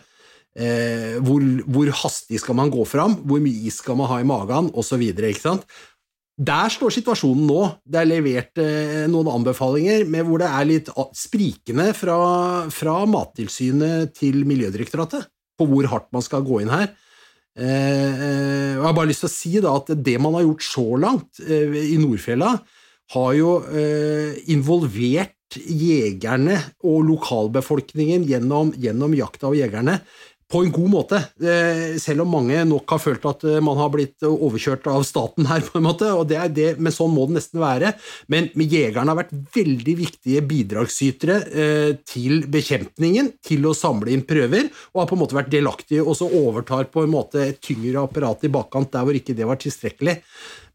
Eh, hvor, hvor, hastig skal man gå fram, hvor mye is skal man ha i magen, osv. Der står situasjonen nå. Det er levert eh, noen anbefalinger med hvor det er litt sprikende fra, fra Mattilsynet til Miljødirektoratet på hvor hardt man skal gå inn her. Eh, eh, jeg har bare lyst til å si da, at det man har gjort så langt eh, i Nordfjella, har jo involvert jegerne og lokalbefolkningen gjennom, gjennom jakta og jegerne på en god måte, eh, selv om mange nok har følt at eh, man har blitt overkjørt av staten her, på en måte, og det er det, men sånn må det nesten være. Men, jegerne har vært veldig viktige bidragsytere eh, til bekjempningen, til å samle inn prøver, og har på en måte vært delaktige, og så overtar på en måte et tyngre apparat i bakkant der hvor ikke det var tilstrekkelig.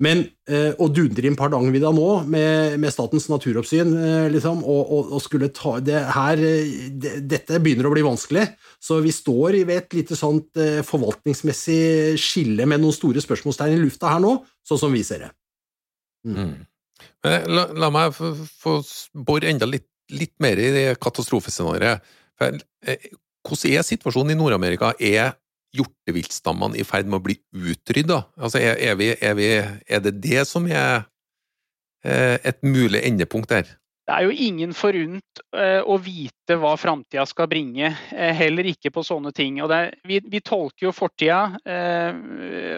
Men eh, å dundre inn Hardangervidda nå, med, med, Statens naturoppsyn, eh, liksom, og, og, og, skulle ta det her det, Dette begynner å bli vanskelig. Så vi står ved et lite sånt eh, forvaltningsmessig skille med noen store spørsmålstegn i lufta her nå, sånn som vi ser det. Mm. Mm. La, la, meg få, få bore enda litt, litt, mer i det katastrofescenarioet. Hvordan er situasjonen i Nord-Amerika? Er hjorteviltstammene i ferd med å bli utrydda? Altså, er, er, vi, er, vi, er, det det som er eh, et mulig endepunkt der? det er jo ingen forunt eh, å vite hva framtida skal bringe, eh, heller ikke på sånne ting. Er, vi, vi, tolker jo fortida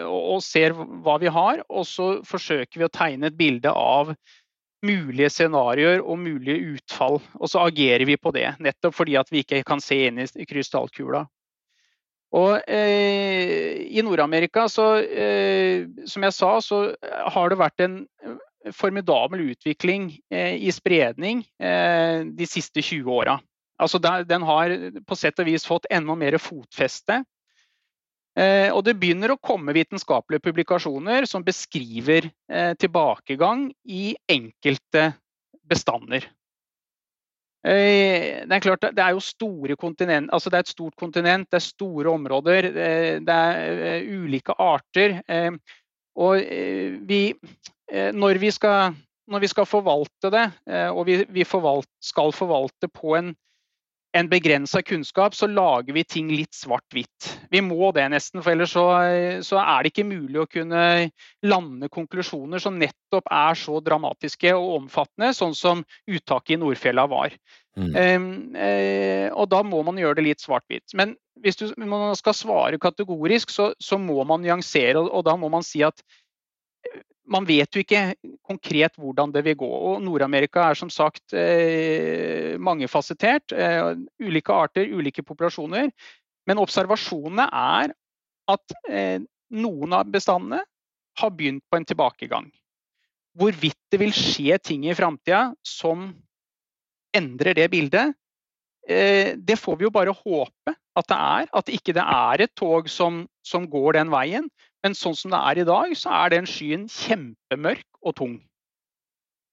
og, og, ser hva vi har, og så forsøker vi å tegne et bilde av mulige scenarioer og mulige utfall. Og så agerer vi på det, nettopp fordi at vi ikke kan se inn i krystallkula. Og eh, I Nord-Amerika, eh, som jeg sa, så har det vært en formidabel utvikling eh, i spredning eh, de siste 20 åra. Altså den har på sett og vis fått enda mer fotfeste. Eh, og det begynner å komme vitenskapelige publikasjoner som beskriver tilbakegang i enkelte bestander. Det er klart, det er jo store kontinent, altså det er et stort kontinent, det er store områder, det er ulike arter. Og vi, Eh, når vi, skal, når vi skal, forvalte det, eh, og vi, vi forvalt, skal forvalte på en, en begrensa kunnskap, så lager vi ting litt svart-hvitt. Vi må det nesten, for ellers så, så, er det ikke mulig å kunne lande konklusjoner som nettopp er så dramatiske og omfattende, sånn som uttaket i Nordfjella var. Mm. Um, uh, og da må man gjøre det litt svart-hvitt. Men hvis du, man skal svare kategorisk, så, så må man nyansere, og, og da må man si at man vet jo ikke konkret hvordan det vil gå. og Nord-Amerika er som sagt eh, mangefasettert. Eh, ulike arter, ulike populasjoner. Men observasjonene er at eh, noen av bestandene har begynt på en tilbakegang. Hvorvidt det vil skje ting i framtida som endrer det bildet, det får vi jo bare håpe at det er. At ikke det er et tog som, som går den veien. Men sånn som det er i dag, så er den skyen kjempemørk og tung.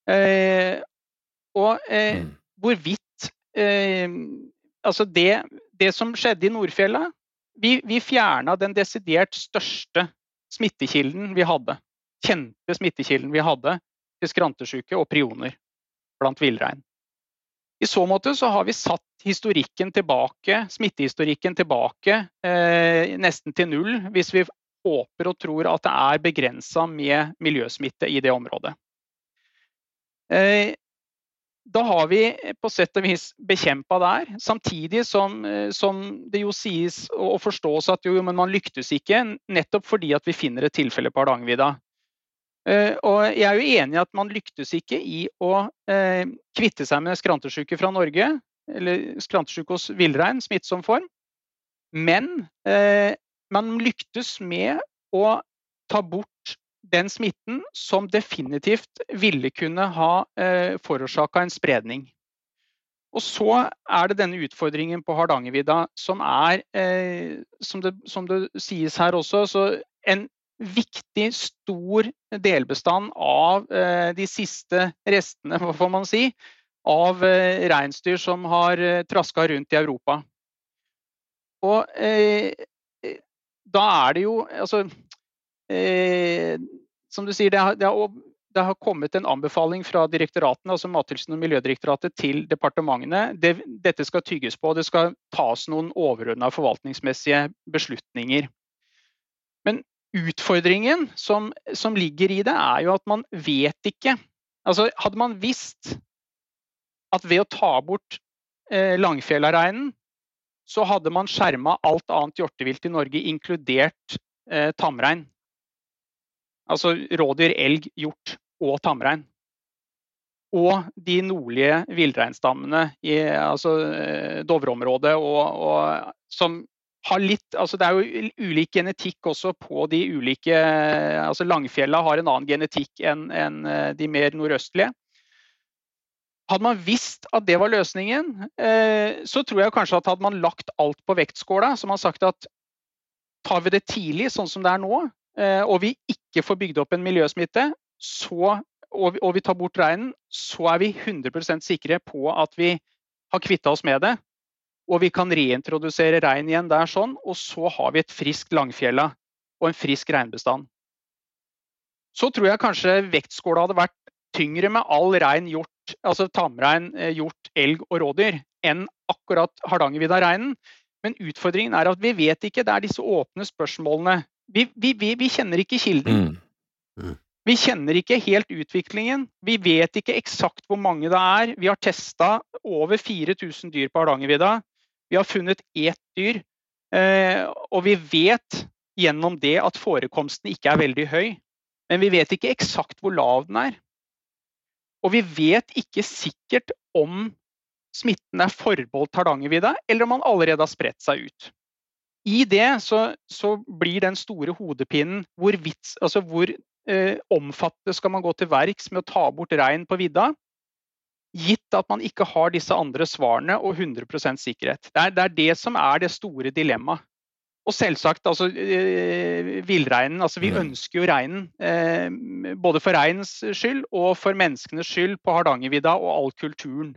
Eh, og eh, mm. hvorvidt eh, Altså det, det, som skjedde i Nordfjella Vi, vi fjerna den desidert største smittekilden vi hadde. Kjente smittekilden vi hadde til skrantesjuke og prioner blant villrein. I så måte så har vi satt historikken tilbake, smittehistorikken tilbake eh, nesten til null, hvis vi håper og tror at det er begrensa med miljøsmitte i det området. Eh, da har vi på sett og vis bekjempa der, samtidig som, eh, som, det jo sies og forstås at jo, man lyktes ikke, nettopp fordi at vi finner et tilfelle på Hardangervidda. Eh, og jeg er jo enig i at man lyktes ikke i å kvitte seg med skrantesjuke fra Norge, eller skrantesjuke hos villrein, smittsom form. Men man lyktes med å ta bort den smitten som definitivt ville kunne ha eh, forårsaka en spredning. Og så er det denne utfordringen på Hardangervidda som er, eh, som, det, som, det, sies her også, en viktig, stor delbestand av eh, de siste restene, hva får man si, av eh, reinsdyr som har eh, traska rundt i Europa. Og eh, da er det jo altså, eh, Som du sier, det har, det, har, det har, kommet en anbefaling fra direktoratene, altså Mattilsynet og Miljødirektoratet til departementene. Det, dette skal tygges på, det skal tas noen overordna forvaltningsmessige beslutninger. Men utfordringen som, som, ligger i det, er jo at man vet ikke. Altså, hadde man visst at ved å ta bort eh, Langfjellareinen, så hadde man skjerma alt annet hjortevilt i Norge, inkludert eh, tamrein. Altså rådyr, elg, hjort og tamrein. Og de nordlige villreinstammene i altså, eh, Dovreområdet som har litt altså Det er jo ulik genetikk også på de ulike altså Langfjella har en annen genetikk enn en eh, de mer nordøstlige. Hadde man visst at det var løsningen, eh, så tror jeg kanskje at hadde man lagt alt på vektskåla, så man sagt at tar vi det tidlig, sånn som det er nå, eh, og vi ikke får bygd opp en miljøsmitte, så, og, vi, tar bort reinen, så er vi 100 sikre på at vi har kvitta oss med det. Og vi kan reintrodusere rein igjen der sånn, og så har vi et friskt Langfjella og en frisk reinbestand. Så tror jeg kanskje vektskåla hadde vært tyngre med all rein hjort altså tamrein, eh, hjort, elg og rådyr enn akkurat Hardangervidda-reinen. Men utfordringen er at vi vet ikke. Det er disse åpne spørsmålene. Vi, vi, vi, vi kjenner ikke kilden. Mm. Mm. Vi kjenner ikke helt utviklingen. Vi vet ikke eksakt hvor mange det er. Vi har testa over 4000 dyr på Hardangervidda. Vi har funnet ett dyr. Eh, og vi vet gjennom det at forekomsten ikke er veldig høy. Men vi vet ikke eksakt hvor lav den er. Og vi vet ikke sikkert om smitten er forbeholdt Hardangervidda, eller om man allerede har spredt seg ut. I det så, så blir den store hodepinen hvor, vits, altså hvor eh, omfattende skal man gå til verks med å ta bort rein på vidda, gitt at man ikke har disse andre svarene og 100 sikkerhet. Det er, det er, det som er det store dilemmaet. Og selvsagt, altså eh, villreinen. Altså, vi ønsker jo reinen. Eh, både for reinens skyld og for menneskenes skyld på Hardangervidda og all kulturen.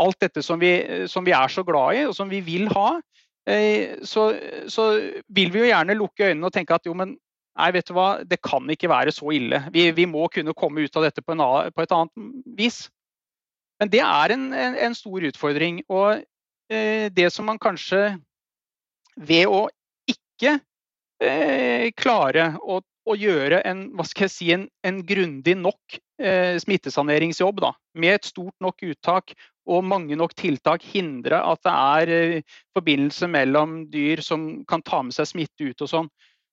Alt dette som vi, som vi, er så glad i og som vi vil ha. Eh, så, så, vil vi jo gjerne lukke øynene og tenke at jo, men nei, vet du hva, det kan ikke være så ille. Vi, vi må kunne komme ut av dette på, en, på, et annet vis. Men det er en, en, en stor utfordring. Og eh, det som man kanskje ved å ikke eh, klare å, å, gjøre en, hva skal jeg si, en, en grundig nok eh, smittesaneringsjobb da, med et stort nok uttak og mange nok tiltak hindre at det er eh, forbindelse mellom dyr som kan ta med seg smitte ut og sånn,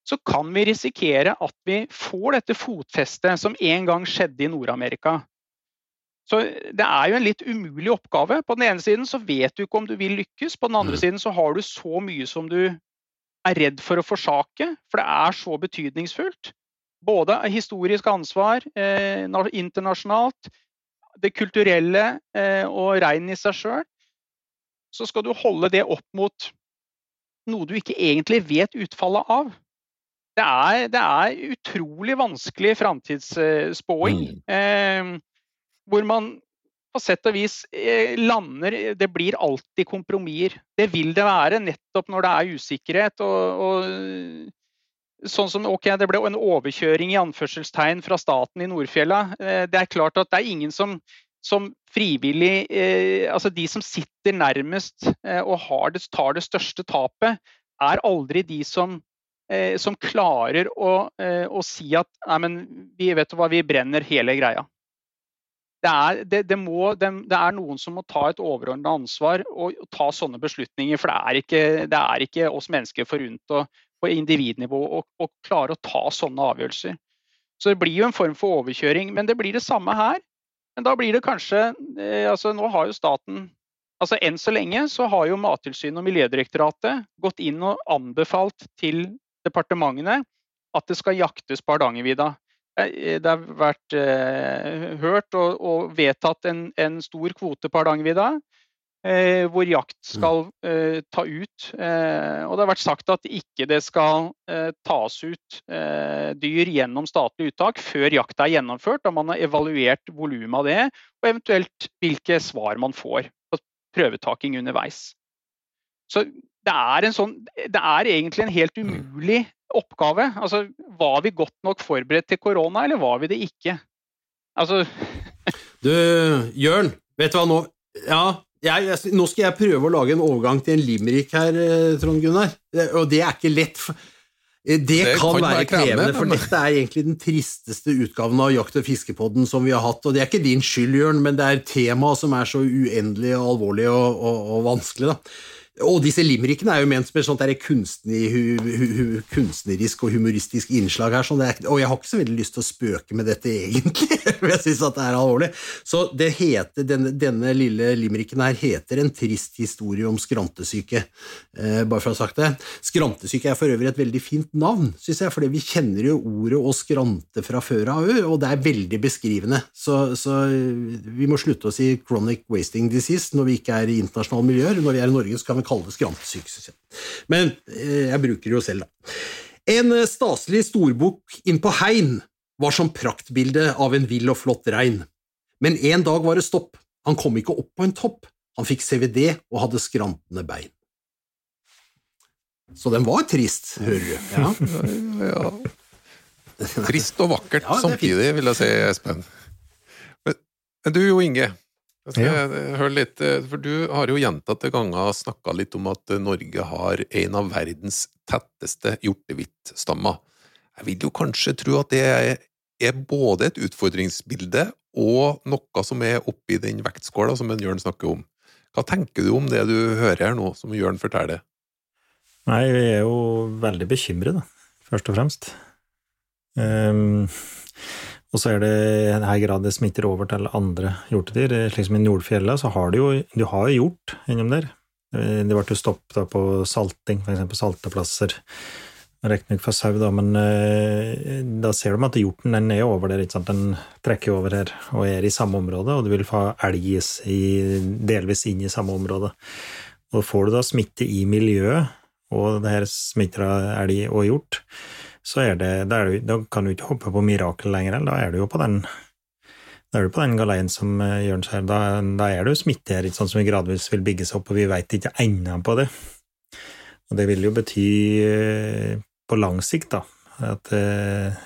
så kan vi risikere at vi får dette fotfestet som en gang skjedde i Nord-Amerika. Så Det er jo en litt umulig oppgave. På den ene siden så vet du ikke om du vil lykkes, på den andre mm. siden så har du så mye som du er redd for å forsake, for det er så betydningsfullt. Både historisk ansvar eh, internasjonalt, det kulturelle eh, og reinen i seg sjøl. Så skal du holde det opp mot noe du ikke egentlig vet utfallet av. Det er, det er utrolig vanskelig framtidsspåing. Mm. Eh, hvor man på sett og vis eh, lander Det blir alltid kompromisser. Det vil det være nettopp når det er usikkerhet. og, og sånn som ok, Det ble en overkjøring i anførselstegn fra staten i Nordfjella. Eh, det er klart at det er ingen som, som frivillig eh, altså De som sitter nærmest og det, tar det største tapet, er aldri de som, som klarer å, å, si at nei, men vi vet hva, vi brenner hele greia det er, det, det, må, det, er, noen som må ta et overordnet ansvar og, ta sånne beslutninger. For det er ikke, er ikke oss mennesker forunt å, på individnivå å klare å ta sånne avgjørelser. Så det blir jo en form for overkjøring. Men det blir det samme her. Men da blir det kanskje eh, altså Nå har jo staten altså Enn så lenge så har jo Mattilsynet og Miljødirektoratet gått inn og anbefalt til departementene at det skal jaktes på Hardangervidda. Eh, det har vært eh, hørt og, og vedtatt en, en, stor kvote på Hardangervidda. Eh, hvor jakt mm. skal eh, ta ut. Eh, og det har vært sagt at ikke det skal eh, tas ut dyr gjennom statlig uttak før jakta er gjennomført, og man har evaluert volumet av det, og eventuelt hvilke svar man får på prøvetaking underveis. Så det er, sånn, det er egentlig en helt mm. umulig oppgave. Altså, var vi godt nok forberedt til korona, eller var vi det ikke? Altså Du, Jørn, vet du hva nå Ja, jeg, jeg, nå skal jeg prøve å lage en overgang til en limerick her, eh, Trond Gunnar. Og det er ikke lett. Eh, det, det kan, være krevende, for dette er egentlig den tristeste utgaven av Jakt- og fiskepodden som vi har hatt. Og det er ikke din skyld, Jørn, men det er temaet som er så uendelig og alvorlig og, og, og vanskelig. da. Og disse limerickene er jo ment som et sånt kunstnerisk og humoristisk innslag her. Sånn er, og jeg har ikke så veldig lyst til å spøke med dette, egentlig, for jeg syns det er alvorlig. Så heter, denne, denne, lille limericken her heter En trist historie om skrantesyke, eh, bare for å ha sagt det. Skrantesyke er for øvrig et veldig fint navn, syns jeg, fordi vi kjenner jo ordet å skrante fra før av, og det er veldig beskrivende. Så, så vi må slutte å si chronic wasting disease når vi ikke er i internasjonale miljøer. Når vi er i Norge, så kan vi kalle det skrantesyke. Men eh, jeg bruker det jo selv, da. En eh, staselig storbukk innpå hegn var som praktbilde av en vill og flott rein. Men en dag var det stopp, han kom ikke opp på en topp, han fikk CVD og hadde skrantende bein. Så den var trist, hører du. Ja. ja. Trist og vakkert ja, samtidig, vil jeg si, Espen. Men du Jo Inge, jeg skal ja. høre litt, eh, for Du har jo gjentatte ganger snakka litt om at eh, Norge har en av verdens tetteste hjortehvittstammer. Jeg vil jo kanskje tro at det er er både et utfordringsbilde og noe som er oppi den vektskåla som en Jørn snakker om. Hva tenker du om det du hører her nå, som Jørn forteller? Nei, vi er jo veldig bekymret, da, først og fremst. Um, og så er det i denne grad det smitter over til andre hjortedyr. Slik som i Nordfjellet, så har du jo du har hjort innom der. Eh, det ble jo på salting, eksempel salteplasser. Riktignok for sau, da, men uh, da ser du at hjorten den er over der. Den trekker over her og er i samme område, og du vil få elg delvis inn i samme område. Og får du da smitte i miljøet, og det her smitter av elg og hjort, så er det, er du, da kan du ikke hoppe på mirakel lenger, da er du jo på den da er du på den galeien som eh, Jørn sier, da, da, er det jo smitte her, sånn som vi gradvis vil bygge seg opp, og vi veit ikke ennå på det. Og det vil jo bety eh, på lang sikt, da, at eh,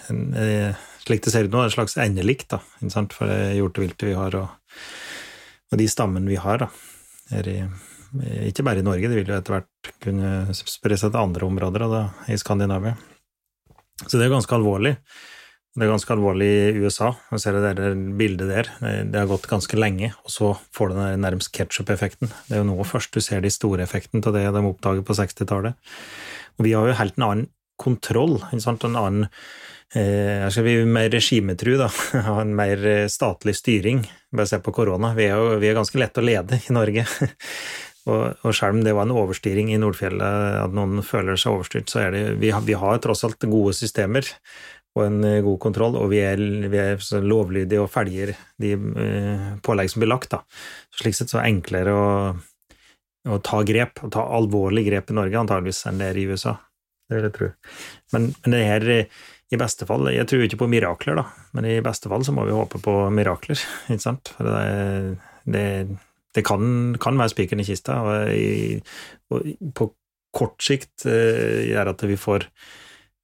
slik det ser ut nå, er det en slags endelikt, da, for det hjorteviltet vi har, og, og, de stammene vi har, da, i ikke bare i Norge, det vil jo etter hvert kunne spre seg til andre områder da, i Skandinavia. Så det er ganske alvorlig. Det er ganske alvorlig i USA. Jeg ser det der bildet der. Det har gått ganske lenge, og så får du den nærmest ketsjup-effekten. Det er jo nå først du ser de store effektene av det de oppdager på 60-tallet. Og vi har jo helt en annen kontroll, en annen eh, skal vi mer regimetru, da, ha en mer statlig styring. Bare se på korona. Vi er jo vi er ganske lette å lede i Norge. Og, og selv om det var en overstyring i Nordfjellet, at noen føler seg overstyrt, så er det vi har, vi har tross alt gode systemer og en eh, god kontroll, og vi er, vi er lovlydige og følger de uh, pålegg som blir lagt. Da. Så slik sett så er det enklere å, å ta grep, å ta alvorlig grep i Norge antageligvis enn det er i USA. Det vil jeg tro. Men, men det her i beste fall Jeg tror ikke på mirakler, da, men i beste fall så må vi håpe på mirakler, ikke sant? For det, det det kan, kan være spikeren i kista, og, i, og, på kort sikt uh, gjør at vi får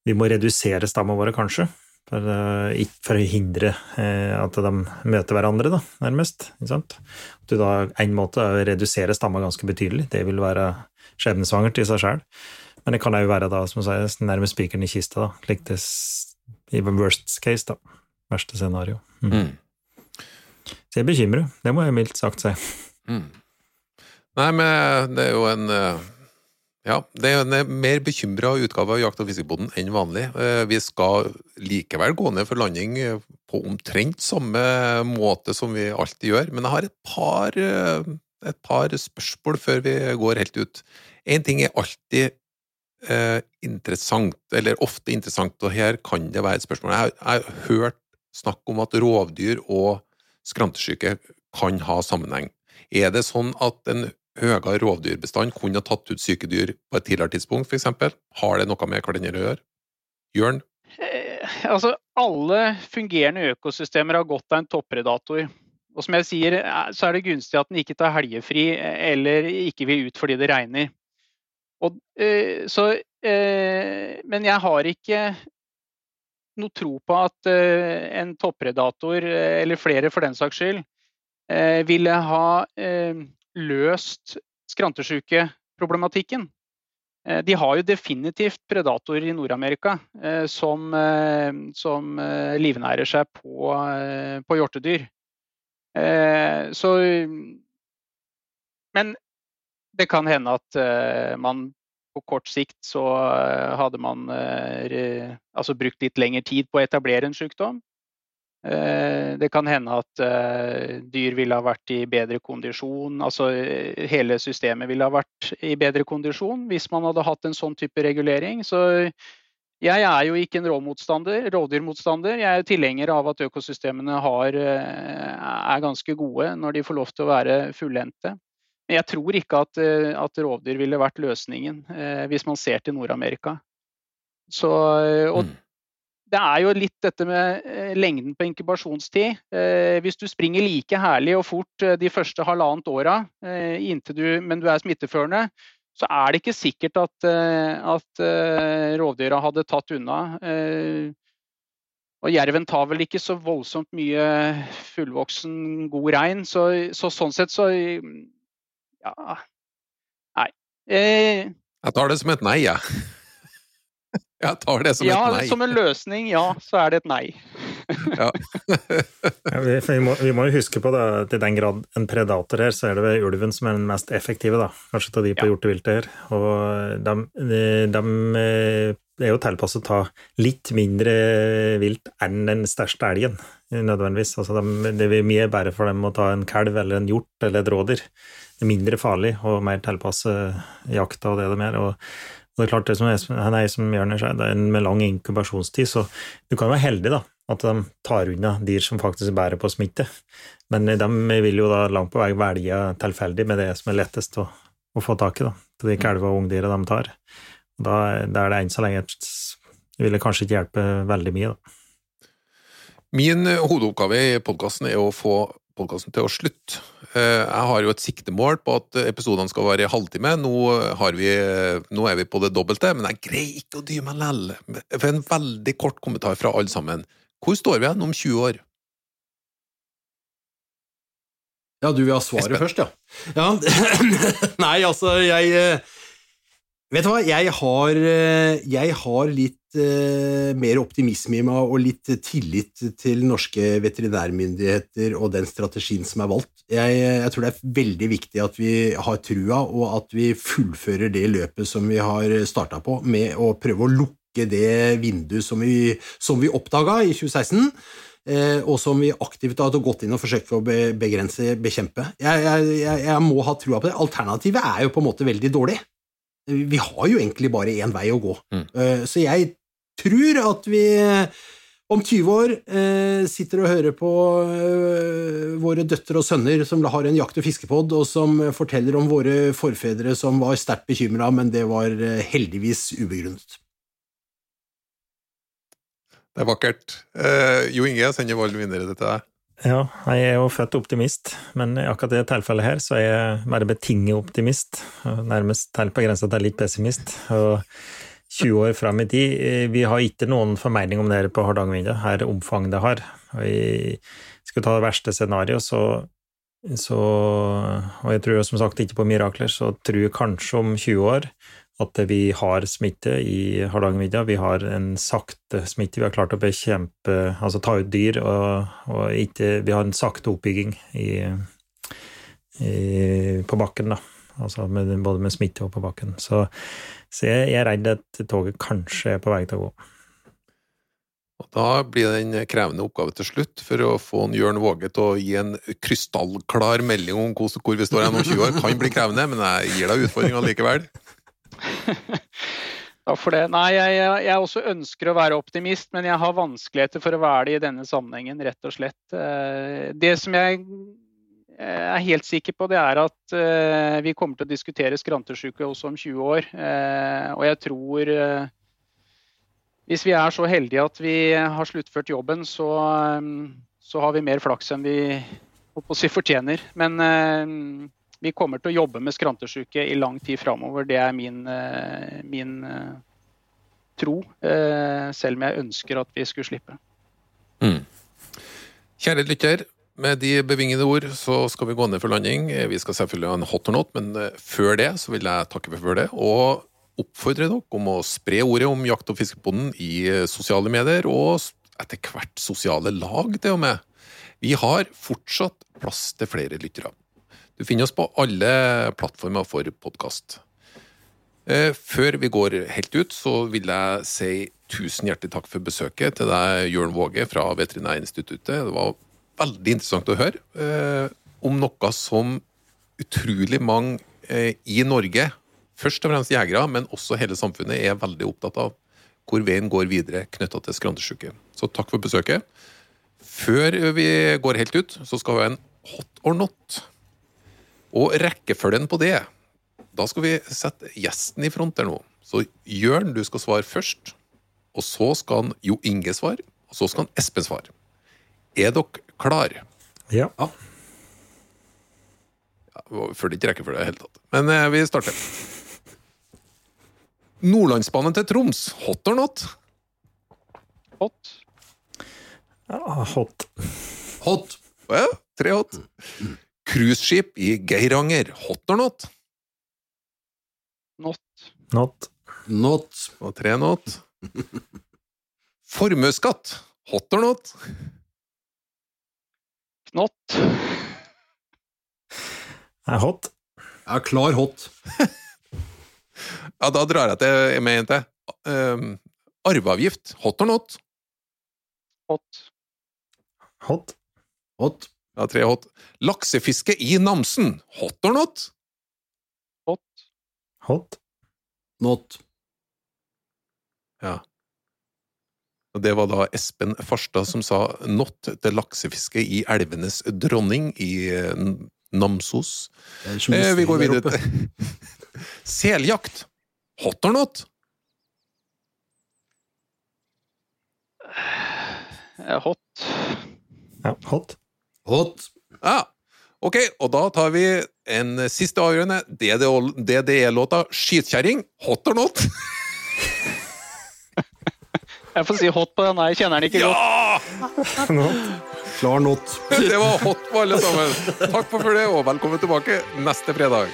Vi må redusere stammene våre, kanskje, for, uh, for, å hindre uh, at de møter hverandre, da, nærmest. Du da en måte reduserer stamma ganske betydelig, det vil være skjebnesvangert i seg sjøl. Men det kan òg være da, som sier, nærmest spikeren i kista, da, like det i worst case, da. Verste scenario. Mm. Mm. Så jeg bekymrer, det må jeg mildt sagt si. Mm. Nei, men det er jo en eh, ja, det er en eh, mer bekymra utgave av Jakt- og fiskeboden enn vanlig. Eh, vi skal likevel gå ned for landing på omtrent samme måte som vi alltid gjør, men jeg har et par, et par spørsmål før vi går helt ut. Én ting er alltid eh, interessant, eller ofte interessant, og her kan det være et spørsmål. Jeg har hørt snakk om at rovdyr og skrantesyke kan ha sammenheng. Er det sånn at en høyere rovdyrbestand kunne ha tatt ut syke dyr på et tidligere tidspunkt, f.eks.? Har det noe med hverandre å gjøre? Jørn? Eh, altså, alle fungerende økosystemer har godt av en toppredator. Og som jeg sier, eh, så er det gunstig at den ikke tar helgefri eh, eller ikke vil ut fordi det regner. Og, så, men jeg har ikke noe tro på at en toppredator, eller flere for den saks skyld, ville ha eh, løst skrantesjukeproblematikken. Eh, de har jo definitivt predatorer i Nord-Amerika som, som, livnærer seg på, på hjortedyr. Så Men det kan hende at man på kort sikt så hadde man altså brukt litt lengre tid på å etablere en sykdom. Eh, det kan hende at eh, dyr ville ha vært i bedre kondisjon, altså eh, hele systemet ville ha vært i bedre kondisjon hvis man hadde hatt en sånn type regulering. Så jeg er jo ikke en rovdyrmotstander. Jeg er tilhenger av at økosystemene har, er ganske gode når de får lov til å være fullendte. Men jeg tror ikke at, at rovdyr ville vært løsningen hvis man ser til Nord-Amerika. Så, og mm det er jo litt dette med eh, lengden på inkubasjonstid. Eh, hvis du springer like herlig og fort eh, de første halvannet åra, men du er smitteførende, så er det ikke sikkert at, at rovdyra hadde tatt unna. Og jerven tar vel ikke så voldsomt mye fullvoksen, god rein, så, så sånn sett så Ja. Nei. Jeg tar det som et nei, jeg. Ja. Jeg tar det som ja, et nei. Som en løsning, ja, så er det et nei. Ja. Ja, vi, vi, må, vi må jo huske på da, til den grad en predator her, så er det vel ulven som er den mest effektive, da. Kanskje av de på Ja. hjorteviltet her. Og de, de, er jo tilpasset å ta litt mindre vilt enn den største elgen, nødvendigvis. Altså de, det er mye bedre for dem å ta en kalv eller en hjort eller et rådyr. Det er mindre farlig og mer tilpasset jakta og det de er. Og, og det er klart, det som, er, han er som Jørn sier, det er en med lang inkubasjonstid, så du kan være heldig, da. At de tar unna dyr som faktisk bærer på smitte. Men de vil jo da langt på vei velge tilfeldig med det som er lettest å, å få tak i, da. Til de kalver og ungdyra de tar. Da, da er det enn så lenge Det ville kanskje ikke hjelpe veldig mye, da. Min eh, hovedoppgave i podkasten er å få podkasten til å slutte. Eh, Jeg har jo et siktemål på at episodene skal være i halvtime. Nå, har vi, nå er vi på det dobbelte, men jeg greier ikke å dy meg lell. For en veldig kort kommentar fra alle sammen. Hvor står vi hen om 20 år? Ja, du vil ha svaret først, ja. ja. Nei, altså, jeg eh, Vet du hva, jeg har, eh, jeg har litt eh, mer optimisme i meg og litt tillit til norske veterinærmyndigheter og den strategien som er valgt. Jeg, jeg tror det er veldig viktig at vi har trua, og at vi fullfører det løpet som vi har starta på, med å prøve å lukke det vinduet som vi, som vi oppdaga i 2016 eh, og som vi aktivt har gått inn og forsøkt å begrense, bekjempe. Jeg, jeg, jeg, må ha trua på det. Alternativet er jo på en måte veldig dårlig. Vi har jo egentlig bare én vei å gå. Mm. Eh, Så jeg tror at vi om 20 år eh, sitter og hører på eh, våre døtre og sønner som har en jakt- og fiskepod, og som forteller om våre forfedre som var sterkt bekymra, men det var eh, heldigvis ubegrunnet. Det er vakkert. Eh, jo Inge, jeg sender ballen videre til deg. Ja, jeg er jo født optimist, men i akkurat det tilfellet her så er jeg bare betinget optimist, nærmest til på grensa til litt pessimist. Og 20 år fram i tid, eh, vi har ikke noen formening om det her på Hardangervidda, her omfang det har. Vi skal ta det verste scenarioet, så, så Og jeg tror som sagt ikke på mirakler, så tror jeg kanskje om 20 år at vi har smitte i Hardangervidda. Vi har en sakte smitte. Vi har klart å bekjempe, altså ta ut dyr, og, og ikke, vi har en sakte oppbygging i, i, på bakken, da. Altså med, både med smitte og på bakken. Så, så jeg, jeg er redd at toget kanskje er på vei til å gå. Og Da blir det en krevende oppgave til slutt, for å få en Jørn Våge til å gi en krystallklar melding om hvor vi står igjen om 20 år. Kan bli krevende, men jeg gir deg utfordringa likevel. Takk for det. Nei, jeg, jeg, også ønsker å være optimist, men jeg har vanskeligheter for å være det i denne sammenhengen, rett og slett. Eh, Det som jeg er helt sikker på, det er at eh, vi kommer til å diskutere skrantesjuke også om 20 år. Eh, Og jeg tror eh, hvis vi er så heldige at vi har sluttført jobben, så, eh, så har vi mer flaks enn vi si, fortjener. Men eh, vi kommer til å jobbe med skrantesjuke i lang tid framover. Det er min, eh, min eh, tro, eh, selv om jeg ønsker at vi skulle slippe. Kjære lytter, med de bevingede ord så skal vi gå ned for landing. Vi skal selvfølgelig ha en hot or not, men eh, før det så vil jeg takke for det. Og oppfordre dere om å spre ordet om jakt- og fiskebonden i eh, sosiale medier, og etter hvert sosiale lag, til og med. Vi har fortsatt plass til flere lyttere. Du finner oss på alle plattformer for podkast. Eh, Før vi går helt ut, så vil jeg si tusen hjertelig takk for besøket til deg, Jørn Våge fra Veterinærinstituttet. Det var veldig interessant å høre eh, om noe som utrolig mange eh, i Norge, først og fremst jegere, men også hele samfunnet, er veldig opptatt av hvor veien går videre knytta til skrantesjuke. Så takk for besøket. Før vi går helt ut, så skal vi ha en hot or not. Og rekkefølgen på det Da skal vi sette gjesten i front der nå. Så Jørn, du skal svare først. Og så skal Jo Inge svare. Og så skal Espen svare. Er dere klare? Ja. Ja, vi Følger ikke rekkefølge i det hele tatt. Men eh, vi starter. Nordlandsbanen til Troms, hot or not? Hot. ja hot. Hot. Ja, tre hot. Cruiseskip i Geiranger, hot or not? Not. Not. Not. Og tre not. Formuesskatt, hot or not? Not. Er hot. Ja, klar hot. Ja, da drar jeg til med en til. Um, arveavgift. Hot or not? Hot. Hot. Hot. Ja, tre hot. Laksefiske i Namsen. Hot or not? Hot. Hot. Not. Ja. Og det var da Espen Farstad som sa not til laksefiske i elvenes dronning i eh, Namsos. Eh, vi går videre til seljakt. Hot or not? Eh, Hot. Ja, hot. Hot. Ja. Ok, og da tar vi en siste avgjørende. DDE-låta Skitkjerring. Hot or not? Jeg får si hot på den, jeg kjenner den ikke godt. Ja! Klar not. Det var hot på alle sammen. Takk for det, og velkommen tilbake neste fredag.